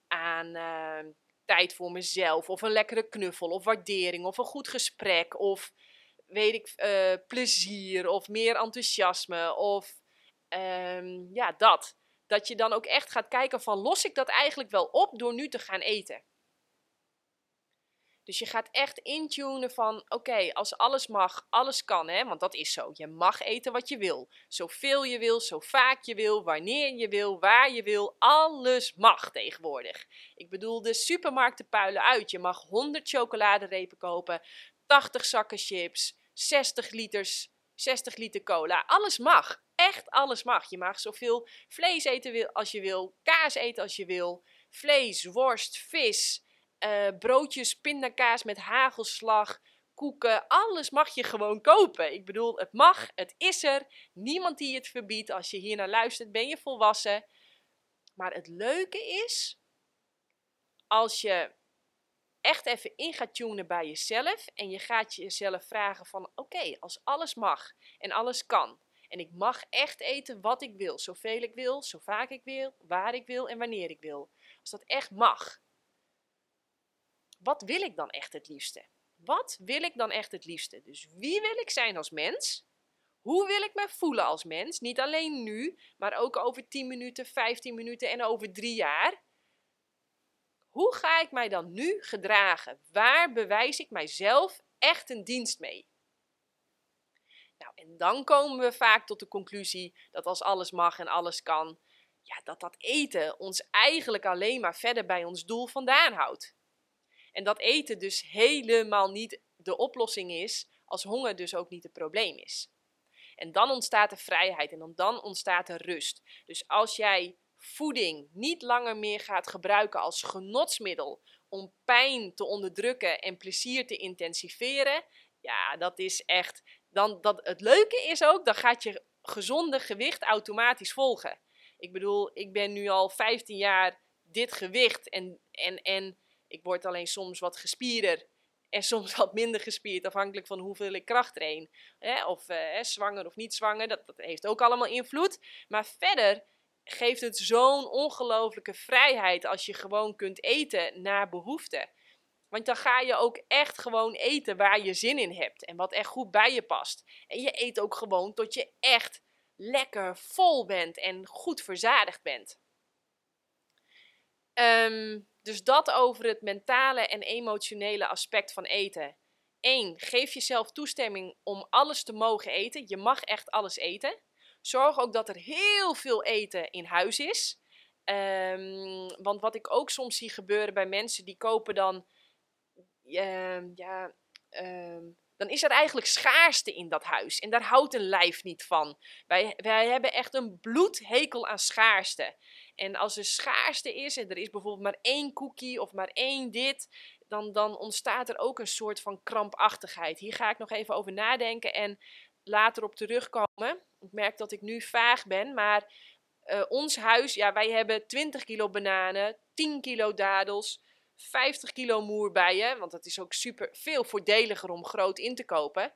aan eh, tijd voor mezelf of een lekkere knuffel of waardering of een goed gesprek of weet ik, uh, plezier of meer enthousiasme of um, ja, dat. Dat je dan ook echt gaat kijken van los ik dat eigenlijk wel op door nu te gaan eten. Dus je gaat echt intunen van, oké, als alles mag, alles kan, hè, want dat is zo. Je mag eten wat je wil. Zoveel je wil, zo vaak je wil, wanneer je wil, waar je wil. Alles mag tegenwoordig. Ik bedoel, de supermarkten puilen uit. Je mag 100 chocoladerepen kopen, 80 zakken chips, 60 liters, 60 liter cola. Alles mag. Echt alles mag. Je mag zoveel vlees eten als je wil, kaas eten als je wil, vlees, worst, vis uh, broodjes, pindakaas met hagelslag, koeken, alles mag je gewoon kopen. Ik bedoel, het mag, het is er. Niemand die het verbiedt. Als je hier naar luistert, ben je volwassen. Maar het leuke is, als je echt even in gaat tunen bij jezelf en je gaat jezelf vragen van oké, als alles mag en alles kan en ik mag echt eten wat ik wil, zoveel ik wil, zo vaak ik wil, waar ik wil en wanneer ik wil. Als dat echt mag, wat wil ik dan echt het liefste? Wat wil ik dan echt het liefste? Dus wie wil ik zijn als mens? Hoe wil ik me voelen als mens? Niet alleen nu, maar ook over 10 minuten, 15 minuten en over drie jaar. Hoe ga ik mij dan nu gedragen? Waar bewijs ik mijzelf echt een dienst mee? Nou, en dan komen we vaak tot de conclusie dat als alles mag en alles kan, ja, dat dat eten ons eigenlijk alleen maar verder bij ons doel vandaan houdt. En dat eten dus helemaal niet de oplossing is, als honger dus ook niet het probleem is. En dan ontstaat de vrijheid en dan, ontstaat er rust. Dus als jij voeding niet langer meer gaat gebruiken als genotsmiddel om pijn te onderdrukken en plezier te intensiveren, ja, dat is echt. Dan, dat, het leuke is ook, dan gaat je gezonde gewicht automatisch volgen. Ik bedoel, ik ben nu al 15 jaar dit gewicht en, en, en ik word alleen soms wat gespierder en soms wat minder gespierd, afhankelijk van hoeveel ik kracht train. Of eh, zwanger of niet zwanger, dat, dat heeft ook allemaal invloed. Maar verder geeft het zo'n ongelofelijke vrijheid als je gewoon kunt eten naar behoefte. Want dan ga je ook echt gewoon eten waar je zin in hebt en wat echt goed bij je past. En je eet ook gewoon tot je echt lekker vol bent en goed verzadigd bent. Um, dus dat over het mentale en emotionele aspect van eten. 1. Geef jezelf toestemming om alles te mogen eten. Je mag echt alles eten. Zorg ook dat er heel veel eten in huis is. Um, want wat ik ook soms zie gebeuren bij mensen, die kopen dan. Uh, ja, dan is er eigenlijk schaarste in dat huis. En daar houdt een lijf niet van. Wij, wij hebben echt een bloedhekel aan schaarste. En als er schaarste is en er is bijvoorbeeld maar één cookie of maar één dit, dan, dan ontstaat er ook een soort van krampachtigheid. Hier ga ik nog even over nadenken en later op terugkomen. Ik merk dat ik nu vaag ben, maar uh, ons huis, ja, wij hebben 20 kilo bananen, 10 kilo dadels, 50 kilo moerbeien, want dat is ook super veel voordeliger om groot in te kopen.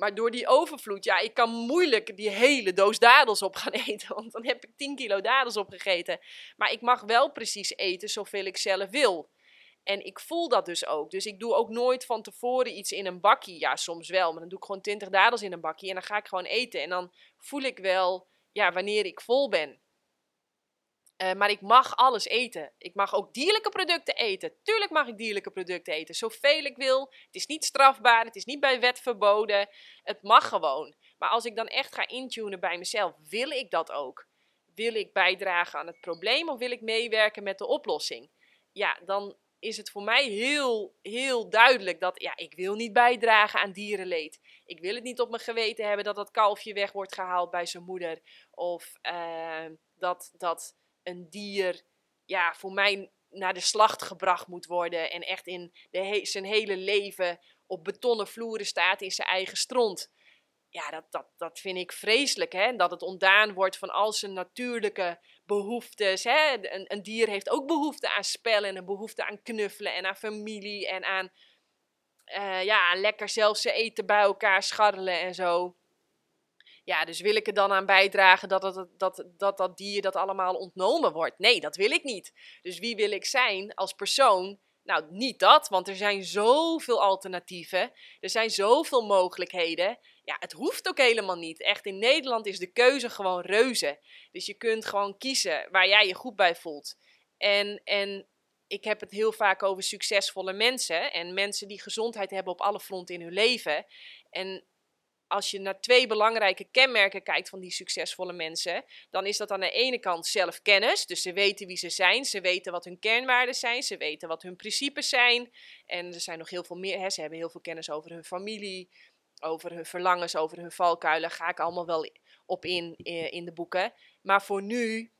Maar door die overvloed, ja, ik kan moeilijk die hele doos dadels op gaan eten. Want dan heb ik 10 kilo dadels opgegeten. Maar ik mag wel precies eten zoveel ik zelf wil. En ik voel dat dus ook. Dus ik doe ook nooit van tevoren iets in een bakkie. Ja, soms wel. Maar dan doe ik gewoon 20 dadels in een bakkie. En dan ga ik gewoon eten. En dan voel ik wel, ja, wanneer ik vol ben. Uh, maar ik mag alles eten. Ik mag ook dierlijke producten eten. Tuurlijk mag ik dierlijke producten eten. Zoveel ik wil. Het is niet strafbaar. Het is niet bij wet verboden. Het mag gewoon. Maar als ik dan echt ga intunen bij mezelf, wil ik dat ook? Wil ik bijdragen aan het probleem of wil ik meewerken met de oplossing? Ja, dan is het voor mij heel, heel duidelijk dat ja, ik wil niet bijdragen aan dierenleed. Ik wil het niet op mijn geweten hebben dat dat kalfje weg wordt gehaald bij zijn moeder. Of uh, dat, dat een dier ja, voor mij naar de slacht gebracht moet worden en echt in de zijn hele leven op betonnen vloeren staat in zijn eigen stront. Ja, dat, dat, dat vind ik vreselijk. Hè? Dat het ontdaan wordt van al zijn natuurlijke behoeftes. Hè? Een, een dier heeft ook behoefte aan spellen en een behoefte aan knuffelen en aan familie en aan, uh, ja, lekker zelf zijn eten bij elkaar scharrelen en zo. Ja, dus wil ik er dan aan bijdragen dat, het, dat, dat dat dier dat allemaal ontnomen wordt? Nee, dat wil ik niet. Dus wie wil ik zijn als persoon? Nou, niet dat, want er zijn zoveel alternatieven. Er zijn zoveel mogelijkheden. Ja, het hoeft ook helemaal niet. Echt, in Nederland is de keuze gewoon reuze. Dus je kunt gewoon kiezen waar jij je goed bij voelt. En, en ik heb het heel vaak over succesvolle mensen en mensen die gezondheid hebben op alle fronten in hun leven. En als je naar twee belangrijke kenmerken kijkt van die succesvolle mensen, dan is dat aan de ene kant zelfkennis. Dus ze weten wie ze zijn, ze weten wat hun kernwaarden zijn, ze weten wat hun principes zijn. En er zijn nog heel veel meer. Hè. Ze hebben heel veel kennis over hun familie, over hun verlangens, over hun valkuilen. Ga ik allemaal wel op in eh, in de boeken. Maar voor nu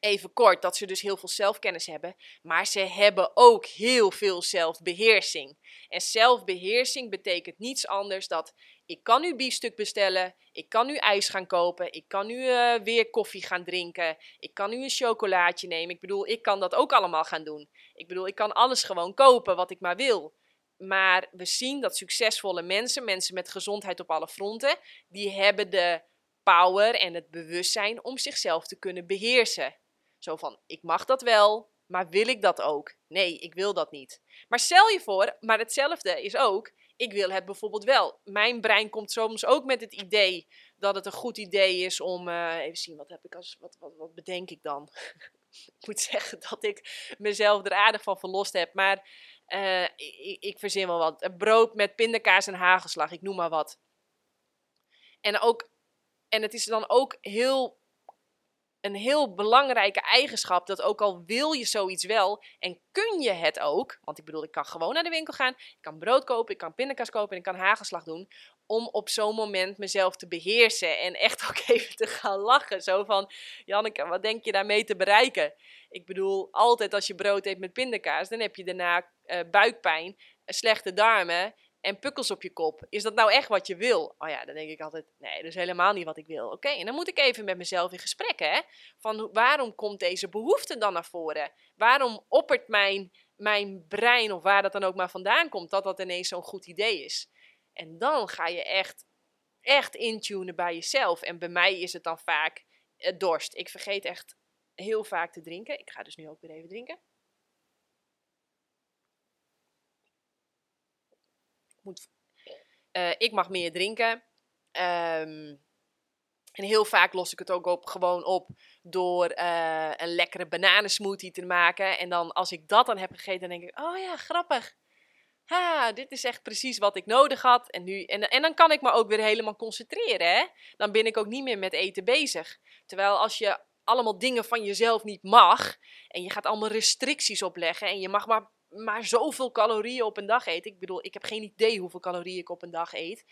even kort, dat ze dus heel veel zelfkennis hebben, maar ze hebben ook heel veel zelfbeheersing. En zelfbeheersing betekent niets anders dan ik kan nu biefstuk bestellen, ik kan nu ijs gaan kopen, ik kan nu uh, weer koffie gaan drinken, ik kan nu een chocolaatje nemen. Ik bedoel, ik kan dat ook allemaal gaan doen. Ik bedoel, ik kan alles gewoon kopen wat ik maar wil. Maar we zien dat succesvolle mensen, mensen met gezondheid op alle fronten, die hebben de power en het bewustzijn om zichzelf te kunnen beheersen. Zo van, ik mag dat wel, maar wil ik dat ook? Nee, ik wil dat niet. Maar stel je voor, maar hetzelfde is ook, ik wil het bijvoorbeeld wel. Mijn brein komt soms ook met het idee dat het een goed idee is om, uh, even zien, wat heb ik als, wat, wat, wat bedenk ik dan? ik moet zeggen dat ik mezelf er aardig van verlost heb, maar uh, ik, ik verzin wel wat. Brood met pindakaas en hagelslag, ik noem maar wat. En, ook, en het is dan ook heel een heel belangrijke eigenschap. Dat ook al wil je zoiets wel en kun je het ook. Want ik bedoel, ik kan gewoon naar de winkel gaan. Ik kan brood kopen, ik kan pindakaas kopen en ik kan hagelslag doen. Om op zo'n moment mezelf te beheersen. En echt ook even te gaan lachen. Zo van, Janneke, wat denk je daarmee te bereiken? Ik bedoel, altijd als je brood eet met pindakaas, dan heb je daarna uh, buikpijn, slechte darmen en pukkels op je kop. Is dat nou echt wat je wil? Oh ja, dan denk ik altijd, nee, dat is helemaal niet wat ik wil. Oké, en dan moet ik even met mezelf in gesprek, hè. Van waarom komt deze behoefte dan naar voren? Waarom oppert mijn, mijn brein, of waar dat dan ook maar vandaan komt, dat dat ineens zo'n goed idee is? En dan ga je echt, echt intunen bij jezelf. En bij mij is het dan vaak uh, dorst. Ik vergeet echt heel vaak te drinken. Ik ga dus nu ook weer even drinken. Uh, ik mag meer drinken. Um, en heel vaak los ik het ook op, gewoon op door uh, een lekkere bananensmoothie te maken. En dan als ik dat dan heb gegeten, dan denk ik, oh ja, grappig. Ha, dit is echt precies wat ik nodig had. En, nu, en, en dan kan ik me ook weer helemaal concentreren. Hè? Dan ben ik ook niet meer met eten bezig. Terwijl als je allemaal dingen van jezelf niet mag. En je gaat allemaal restricties opleggen. En je mag maar maar zoveel calorieën op een dag eet, ik bedoel, ik heb geen idee hoeveel calorieën ik op een dag eet,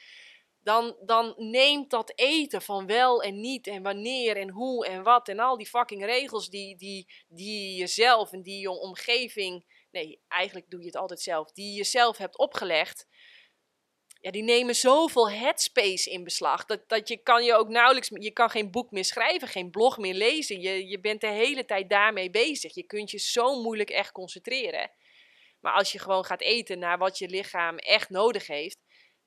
dan, dan neemt dat eten van wel en niet en wanneer en hoe en wat en al die fucking regels die, die, die jezelf en die je omgeving, nee, eigenlijk doe je het altijd zelf, die je jezelf hebt opgelegd, ja, die nemen zoveel headspace in beslag. Dat, dat je kan je ook nauwelijks, je kan geen boek meer schrijven, geen blog meer lezen. Je, je bent de hele tijd daarmee bezig. Je kunt je zo moeilijk echt concentreren. Maar als je gewoon gaat eten naar wat je lichaam echt nodig heeft,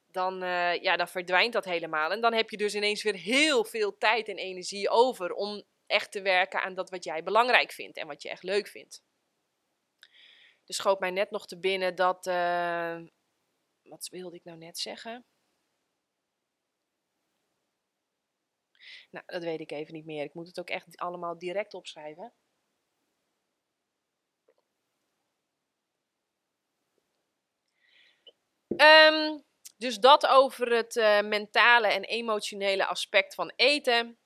dan, uh, ja, dan verdwijnt dat helemaal. En dan heb je dus ineens weer heel veel tijd en energie over om echt te werken aan dat wat jij belangrijk vindt en wat je echt leuk vindt. Dus schoot mij net nog te binnen dat. Uh, wat wilde ik nou net zeggen? Nou, dat weet ik even niet meer. Ik moet het ook echt allemaal direct opschrijven. Um, dus dat over het uh, mentale en emotionele aspect van eten.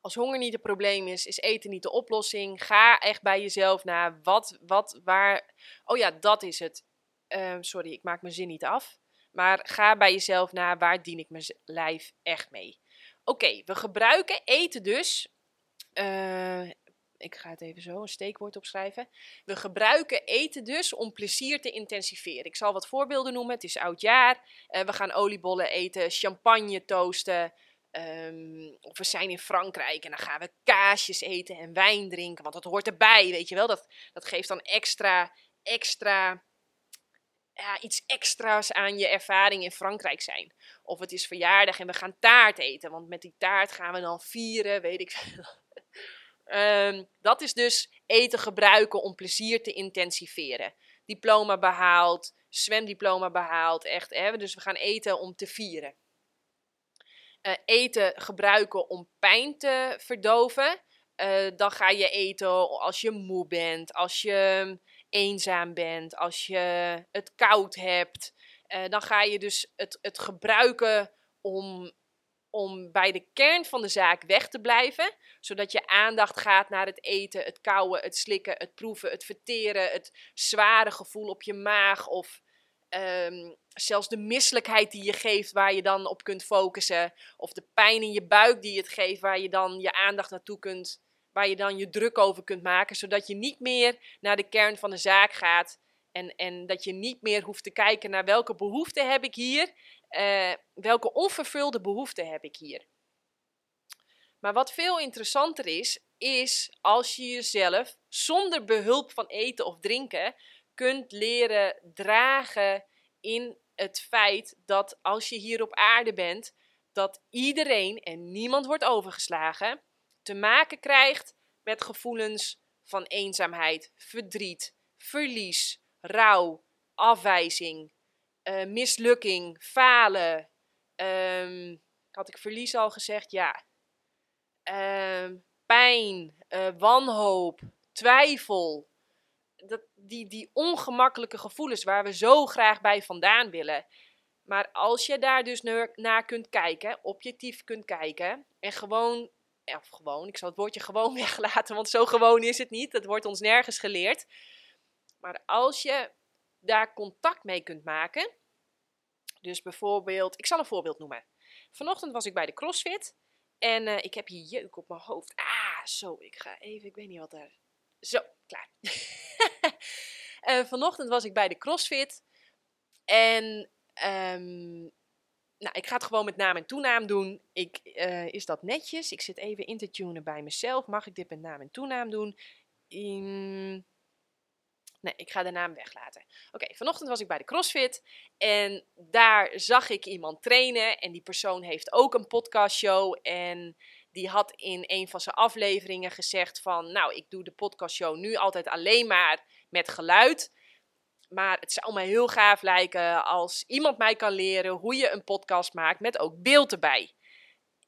Als honger niet het probleem is, is eten niet de oplossing. Ga echt bij jezelf naar wat, wat, waar. Oh ja, dat is het. Uh, sorry, ik maak mijn zin niet af. Maar ga bij jezelf naar waar dien ik mijn lijf echt mee. Oké, we gebruiken eten dus. Uh, ik ga het even zo een steekwoord opschrijven. We gebruiken eten dus om plezier te intensiveren. Ik zal wat voorbeelden noemen. Het is oud jaar. Uh, we gaan oliebollen eten, champagne toasten. Um, of we zijn in Frankrijk en dan gaan we kaasjes eten en wijn drinken. Want dat hoort erbij, weet je wel. Dat, dat geeft dan extra, extra ja, iets extra's aan je ervaring in Frankrijk zijn. Of het is verjaardag en we gaan taart eten, want met die taart gaan we dan vieren, weet ik veel. Ehm, dat is dus eten gebruiken om plezier te intensiveren. Diploma behaald, zwemdiploma behaald, echt. Hè? Dus we gaan eten om te vieren. Uh, eten gebruiken om pijn te verdoven. Uh, dan ga je eten als je moe bent, als je eenzaam bent, als je het koud hebt. Uh, dan ga je dus het, het gebruiken om, om bij de kern van de zaak weg te blijven. Zodat je aandacht gaat naar het eten, het kauwen, het slikken, het proeven, het verteren, het zware gevoel op je maag of um, zelfs de misselijkheid die je geeft waar je dan op kunt focussen. Of de pijn in je buik die het geeft waar je dan je aandacht naartoe kunt waar je dan je druk over kunt maken, zodat je niet meer naar de kern van de zaak gaat en, en dat je niet meer hoeft te kijken naar welke behoeften heb ik hier, uh, welke onvervulde behoeften heb ik hier. Maar wat veel interessanter is, is als je jezelf zonder behulp van eten of drinken kunt leren dragen in het feit dat als je hier op aarde bent, dat iedereen en niemand wordt overgeslagen, te maken krijgt met gevoelens van eenzaamheid, verdriet, verlies, rouw, afwijzing, uh, mislukking, falen. Um, had ik verlies al gezegd? Ja. Uh, pijn, uh, wanhoop, twijfel. Dat, die, die ongemakkelijke gevoelens waar we zo graag bij vandaan willen. Maar als je daar dus naar kunt kijken, objectief kunt kijken en gewoon of gewoon, ik zal het woordje gewoon weglaten, want zo gewoon is het niet. Dat wordt ons nergens geleerd. Maar als je daar contact mee kunt maken, dus bijvoorbeeld, ik zal een voorbeeld noemen. Vanochtend was ik bij de CrossFit en uh, ik heb hier jeuk op mijn hoofd. Ah, zo, ik ga even, ik weet niet wat er. Zo, klaar. uh, vanochtend was ik bij de CrossFit en um, nou, ik ga het gewoon met naam en toenaam doen. Ik, uh, is dat netjes? Ik zit even in te tunen bij mezelf. Mag ik dit met naam en toenaam doen? In... Nee, ik ga de naam weglaten. Oké, vanochtend was ik bij de CrossFit en daar zag ik iemand trainen. En die persoon heeft ook een podcastshow. En die had in een van zijn afleveringen gezegd van... Nou, ik doe de podcastshow nu altijd alleen maar met geluid. Maar het zou me heel gaaf lijken als iemand mij kan leren hoe je een podcast maakt met ook beeld erbij.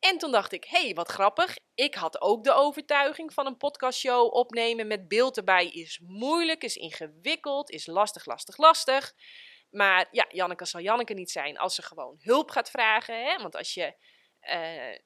En toen dacht ik, hey, wat grappig. Ik had ook de overtuiging van een podcastshow opnemen met beeld erbij is moeilijk, is ingewikkeld, is lastig, lastig, lastig. Maar ja, Janneke zal Janneke niet zijn als ze gewoon hulp gaat vragen. Hè? Want als je uh,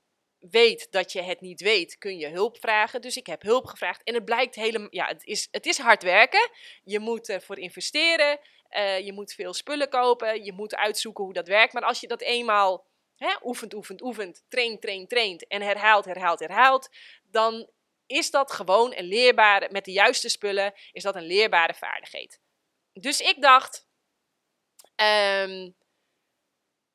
weet dat je het niet weet, kun je hulp vragen. Dus ik heb hulp gevraagd en het blijkt helemaal, ja, het is, het is hard werken. Je moet ervoor investeren, uh, je moet veel spullen kopen, je moet uitzoeken hoe dat werkt. Maar als je dat eenmaal hè, oefent, oefent, oefent, traint, traint, traint en herhaalt, herhaalt, herhaalt, dan is dat gewoon een leerbare, met de juiste spullen, is dat een leerbare vaardigheid. Dus ik dacht, um,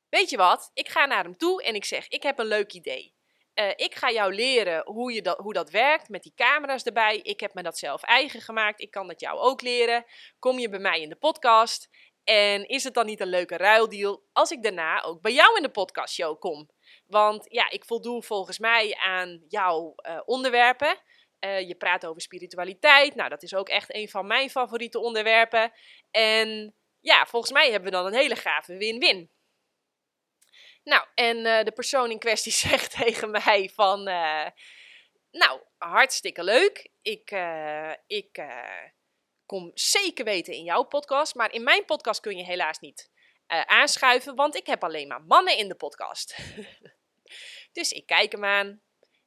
weet je wat, ik ga naar hem toe en ik zeg, ik heb een leuk idee. Uh, ik ga jou leren hoe, je dat, hoe dat werkt met die camera's erbij. Ik heb me dat zelf eigen gemaakt. Ik kan dat jou ook leren. Kom je bij mij in de podcast? En is het dan niet een leuke ruildeal als ik daarna ook bij jou in de podcastshow kom? Want ja, ik voldoe volgens mij aan jouw uh, onderwerpen. Uh, je praat over spiritualiteit. Nou, dat is ook echt een van mijn favoriete onderwerpen. En ja, volgens mij hebben we dan een hele gave win-win. Nou, en uh, de persoon in kwestie zegt tegen mij van... Nou, hartstikke leuk. Ik, ik kom zeker weten in jouw podcast. Maar in mijn podcast kun je helaas niet aanschuiven, want ik heb alleen maar mannen in de podcast. dus ik kijk hem aan.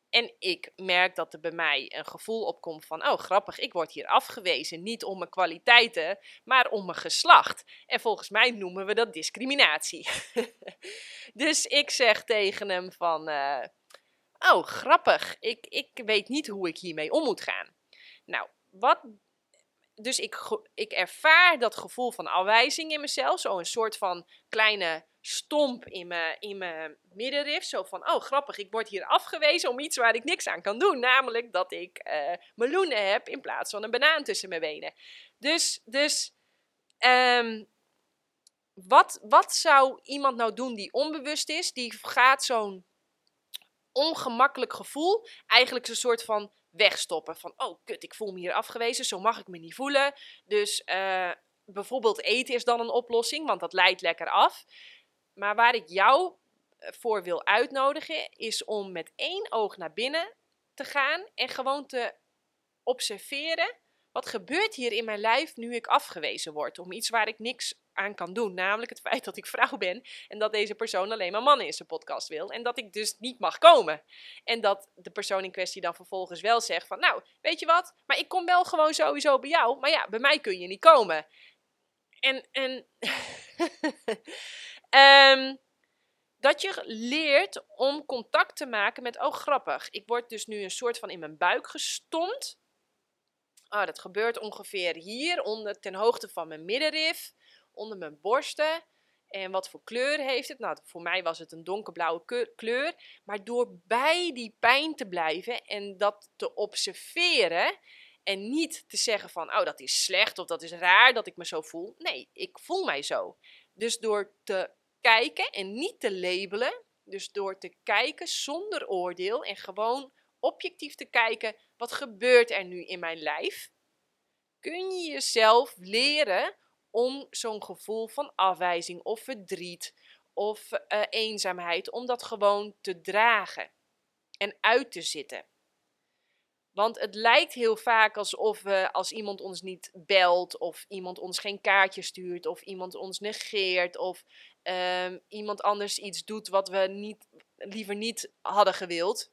En ik merk dat er bij mij een gevoel opkomt van, oh grappig, ik word hier afgewezen. Niet om mijn kwaliteiten, maar om mijn geslacht. En volgens mij noemen we dat discriminatie. dus ik zeg tegen hem van, uh, oh grappig, ik, ik weet niet hoe ik hiermee om moet gaan. Nou, wat dus ik, ik ervaar dat gevoel van afwijzing in mezelf. Zo een soort van kleine stomp in mijn, in mijn middenrif. Zo van, oh grappig, ik word hier afgewezen om iets waar ik niks aan kan doen. Namelijk dat ik uh, meloenen heb in plaats van een banaan tussen mijn benen. Dus, dus um, wat, wat zou iemand nou doen die onbewust is? Die gaat zo'n ongemakkelijk gevoel eigenlijk een soort van wegstoppen. Van, oh kut, ik voel me hier afgewezen, zo mag ik me niet voelen. Dus uh, bijvoorbeeld eten is dan een oplossing, want dat leidt lekker af. Maar waar ik jou eh, voor wil uitnodigen, is om met één oog naar binnen te gaan en gewoon te observeren. Wat gebeurt hier in mijn lijf nu ik afgewezen word? Om iets waar ik niks aan kan doen. Namelijk het feit dat ik vrouw ben en dat deze persoon alleen maar mannen in zijn podcast wil. En dat ik dus niet mag komen. En dat de persoon in kwestie dan vervolgens wel zegt van nou, weet je wat? Maar ik kom wel gewoon sowieso bij jou. Maar ja, bij mij kun je niet komen. En, en um, dat je leert om contact te maken met, oh grappig, ik word dus nu een soort van in mijn buik gestompt. Oh, dat gebeurt ongeveer hier, onder, ten hoogte van mijn middenrif, onder mijn borsten. En wat voor kleur heeft het? Nou, voor mij was het een donkerblauwe kleur. Maar door bij die pijn te blijven en dat te observeren en niet te zeggen van, oh dat is slecht of dat is raar dat ik me zo voel. Nee, ik voel mij zo. Dus door te kijken en niet te labelen, dus door te kijken zonder oordeel en gewoon objectief te kijken, wat gebeurt er nu in mijn lijf? Kun je jezelf leren om zo'n gevoel van afwijzing of verdriet of uh, eenzaamheid, om dat gewoon te dragen en uit te zitten. Want het lijkt heel vaak alsof we, als iemand ons niet belt, of iemand ons geen kaartje stuurt, of iemand ons negeert, of um, iemand anders iets doet wat we niet, liever niet hadden gewild,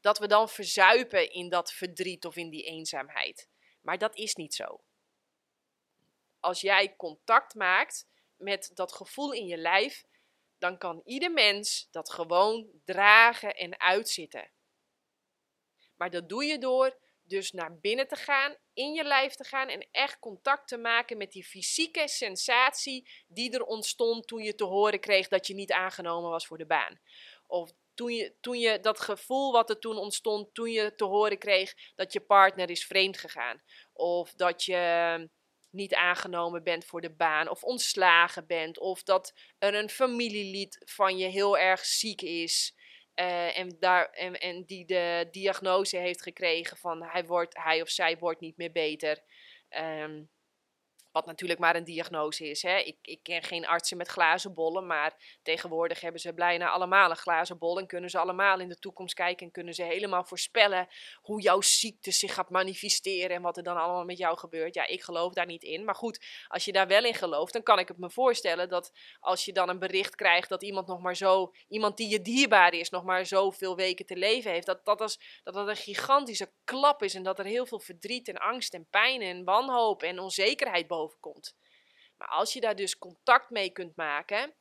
dat we dan verzuipen in dat verdriet of in die eenzaamheid. Maar dat is niet zo. Als jij contact maakt met dat gevoel in je lijf, dan kan ieder mens dat gewoon dragen en uitzitten. Maar dat doe je door dus naar binnen te gaan, in je lijf te gaan en echt contact te maken met die fysieke sensatie die er ontstond toen je te horen kreeg dat je niet aangenomen was voor de baan. Of toen je, toen je dat gevoel wat er toen ontstond, toen je te horen kreeg dat je partner is vreemd gegaan. Of dat je niet aangenomen bent voor de baan, of ontslagen bent, of dat er een familielid van je heel erg ziek is. Uh, en, daar, en, en die de diagnose heeft gekregen van hij, wordt, hij of zij wordt niet meer beter. Um, wat natuurlijk maar een diagnose is. Hè. Ik, ik ken geen artsen met glazen bollen, maar tegenwoordig hebben ze bijna allemaal een glazen bol. En kunnen ze allemaal in de toekomst kijken en kunnen ze helemaal voorspellen hoe jouw ziekte zich gaat manifesteren en wat er dan allemaal met jou gebeurt. Ja, ik geloof daar niet in. Maar goed, als je daar wel in gelooft, dan kan ik het me voorstellen dat als je dan een bericht krijgt dat iemand nog maar zo, iemand die je dierbaar is, nog maar zoveel weken te leven heeft, dat dat, dat dat een gigantische klap is en dat er heel veel verdriet en angst en pijn en wanhoop en onzekerheid boven komt. Maar als je daar dus contact mee kunt maken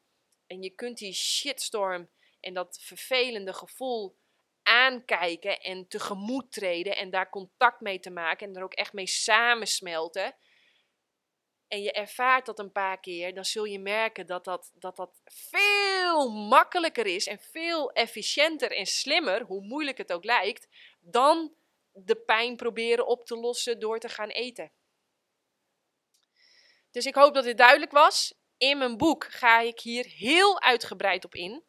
en je kunt die shitstorm en dat vervelende gevoel aankijken en tegemoet treden en daar contact mee te maken en er ook echt mee samensmelten. En je ervaart dat een paar keer, dan zul je merken dat dat, dat dat veel makkelijker is en veel efficiënter en slimmer, hoe moeilijk het ook lijkt, dan de pijn proberen op te lossen door te gaan eten. Dus ik hoop dat dit duidelijk was. In mijn boek ga ik hier heel uitgebreid op in.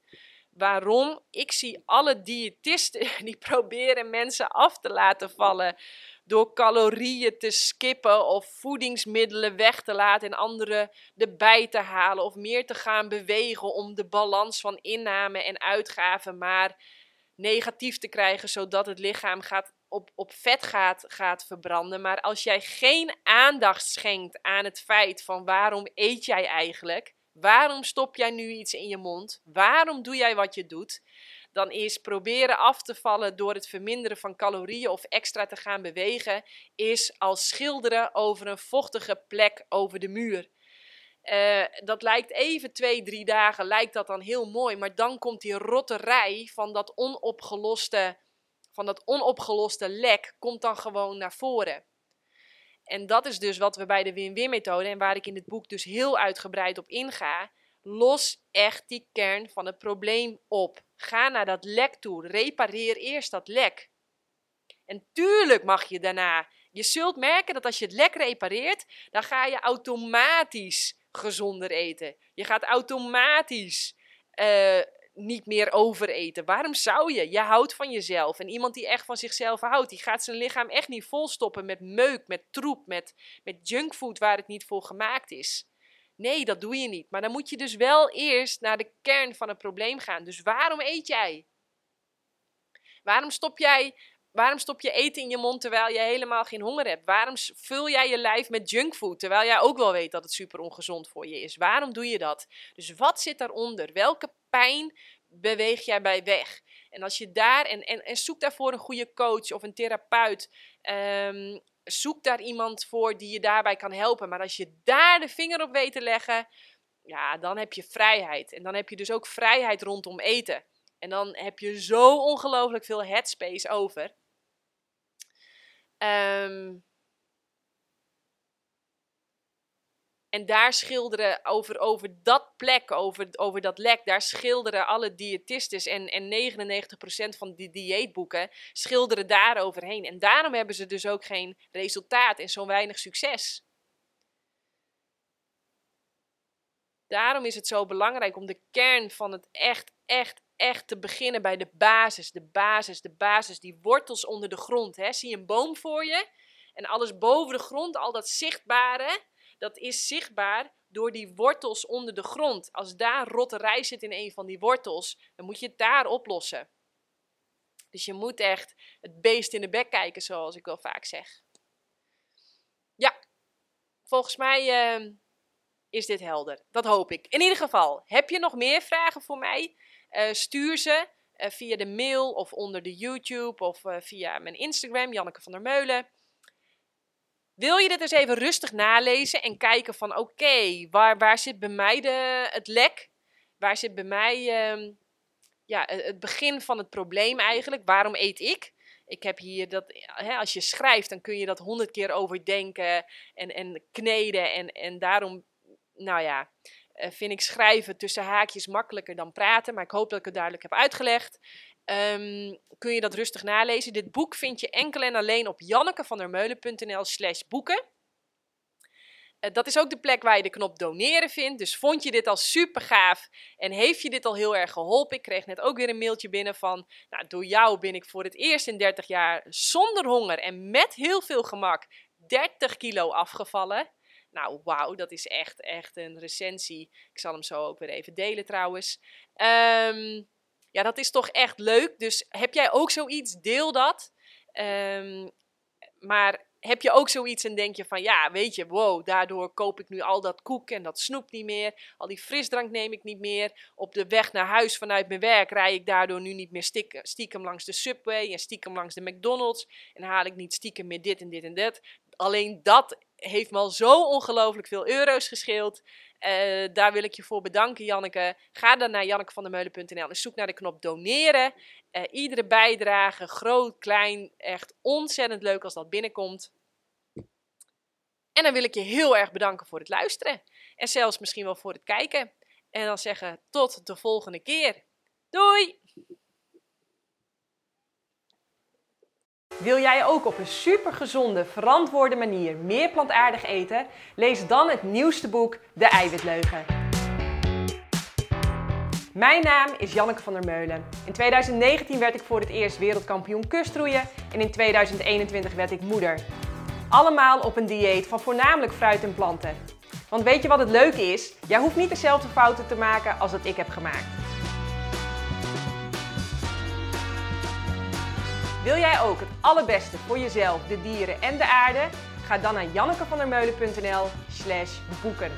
Waarom? Ik zie alle diëtisten die proberen mensen af te laten vallen door calorieën te skippen of voedingsmiddelen weg te laten en andere erbij te halen of meer te gaan bewegen om de balans van inname en uitgave maar negatief te krijgen zodat het lichaam gaat op, op vet gaat, gaat verbranden. Maar als jij geen aandacht schenkt aan het feit van waarom eet jij eigenlijk? Waarom stop jij nu iets in je mond? Waarom doe jij wat je doet? Dan is proberen af te vallen door het verminderen van calorieën of extra te gaan bewegen, is als schilderen over een vochtige plek over de muur. Uh, dat lijkt even twee, drie dagen, lijkt dat dan heel mooi. Maar dan komt die rotterij van dat onopgeloste van dat onopgeloste lek komt dan gewoon naar voren. En dat is dus wat we bij de win-win methode en waar ik in het boek dus heel uitgebreid op inga. Los echt die kern van het probleem op. Ga naar dat lek toe. Repareer eerst dat lek. En tuurlijk mag je daarna. Je zult merken dat als je het lek repareert, dan ga je automatisch gezonder eten. Je gaat automatisch uh, niet meer overeten. Waarom zou je? Je houdt van jezelf. En iemand die echt van zichzelf houdt, die gaat zijn lichaam echt niet volstoppen met meuk, met troep, met, met junkfood waar het niet voor gemaakt is. Nee, dat doe je niet. Maar dan moet je dus wel eerst naar de kern van het probleem gaan. Dus waarom eet jij? Waarom stop jij Waarom stop je eten in je mond terwijl je helemaal geen honger hebt? Waarom vul jij je lijf met junkfood terwijl jij ook wel weet dat het super ongezond voor je is? Waarom doe je dat? Dus wat zit daaronder? Welke beweeg jij bij weg? En als je daar, en, en, en zoek daarvoor een goede coach of een therapeut. Um, zoek daar iemand voor die je daarbij kan helpen. Maar als je daar de vinger op weet te leggen, ja, dan heb je vrijheid. En dan heb je dus ook vrijheid rondom eten. En dan heb je zo ongelooflijk veel headspace over. Um, en daar schilderen over, over dat plek, over, over dat lek, daar schilderen alle diëtistes en, en 99% van die dieetboeken schilderen daar overheen. En daarom hebben ze dus ook geen resultaat en zo weinig succes. Daarom is het zo belangrijk om de kern van het echt, echt, echt te beginnen bij de basis. De basis, de basis, die wortels onder de grond. Hè? Zie je een boom voor je en alles boven de grond, al dat zichtbare, dat is zichtbaar door die wortels onder de grond. Als daar rotterij zit in een van die wortels, dan moet je het daar oplossen. Dus je moet echt het beest in de bek kijken, zoals ik wel vaak zeg. Ja, volgens mij uh, is dit helder. Dat hoop ik. In ieder geval, heb je nog meer vragen voor mij? Uh, stuur ze uh, via de mail of onder de YouTube of uh, via mijn Instagram, Janneke van der Meulen. Wil je dit eens even rustig nalezen en kijken van oké, waar, waar zit bij mij de, het lek? Waar zit bij mij uh, ja, het begin van het probleem eigenlijk? Waarom eet ik? Ik heb hier dat, hè, als je schrijft, dan kun je dat honderd keer overdenken en, en kneden. En, en daarom, nou ja, uh, vind ik schrijven tussen haakjes makkelijker dan praten. Maar ik hoop dat ik het duidelijk heb uitgelegd. Um, kun je dat rustig nalezen. Dit boek vind je enkel en alleen op jannekevandermeulen.nl slash boeken. Uh, dat is ook de plek waar je de knop doneren vindt. Dus vond je dit al super gaaf en heeft je dit al heel erg geholpen? Ik kreeg net ook weer een mailtje binnen van, nou, door jou ben ik voor het eerst in 30 jaar zonder honger en met heel veel gemak 30 kilo afgevallen. Nou, wauw, dat is echt, echt een recensie. Ik zal hem zo ook weer even delen trouwens. Um, ja, dat is toch echt leuk. Dus heb jij ook zoiets, deel dat. Um, maar heb je ook zoiets en denk je van ja, weet je, wow, daardoor koop ik nu al dat koek en dat snoep niet meer. Al die frisdrank neem ik niet meer. Op de weg naar huis vanuit mijn werk rij ik daardoor nu niet meer stiekem, stiekem langs de Subway en stiekem langs de McDonald's. En haal ik niet stiekem meer dit en dit en dat. Alleen dat heeft me al zo ongelooflijk veel euro's gescheeld. Uh, daar wil ik je voor bedanken, Janneke. Ga dan naar jannekevandermeulen.nl en zoek naar de knop doneren. Uh, iedere bijdrage, groot, klein, echt ontzettend leuk als dat binnenkomt. En dan wil ik je heel erg bedanken voor het luisteren. En zelfs misschien wel voor het kijken. En dan zeggen tot de volgende keer. Doei! Wil jij ook op een supergezonde, verantwoorde manier meer plantaardig eten? Lees dan het nieuwste boek De Eiwitleugen. Mijn naam is Janneke van der Meulen. In 2019 werd ik voor het eerst wereldkampioen kustroeien en in 2021 werd ik moeder. Allemaal op een dieet van voornamelijk fruit en planten. Want weet je wat het leuke is? Jij hoeft niet dezelfde fouten te maken als dat ik heb gemaakt. Wil jij ook het allerbeste voor jezelf, de dieren en de aarde? Ga dan naar jannekevandermeulen.nl slash boeken.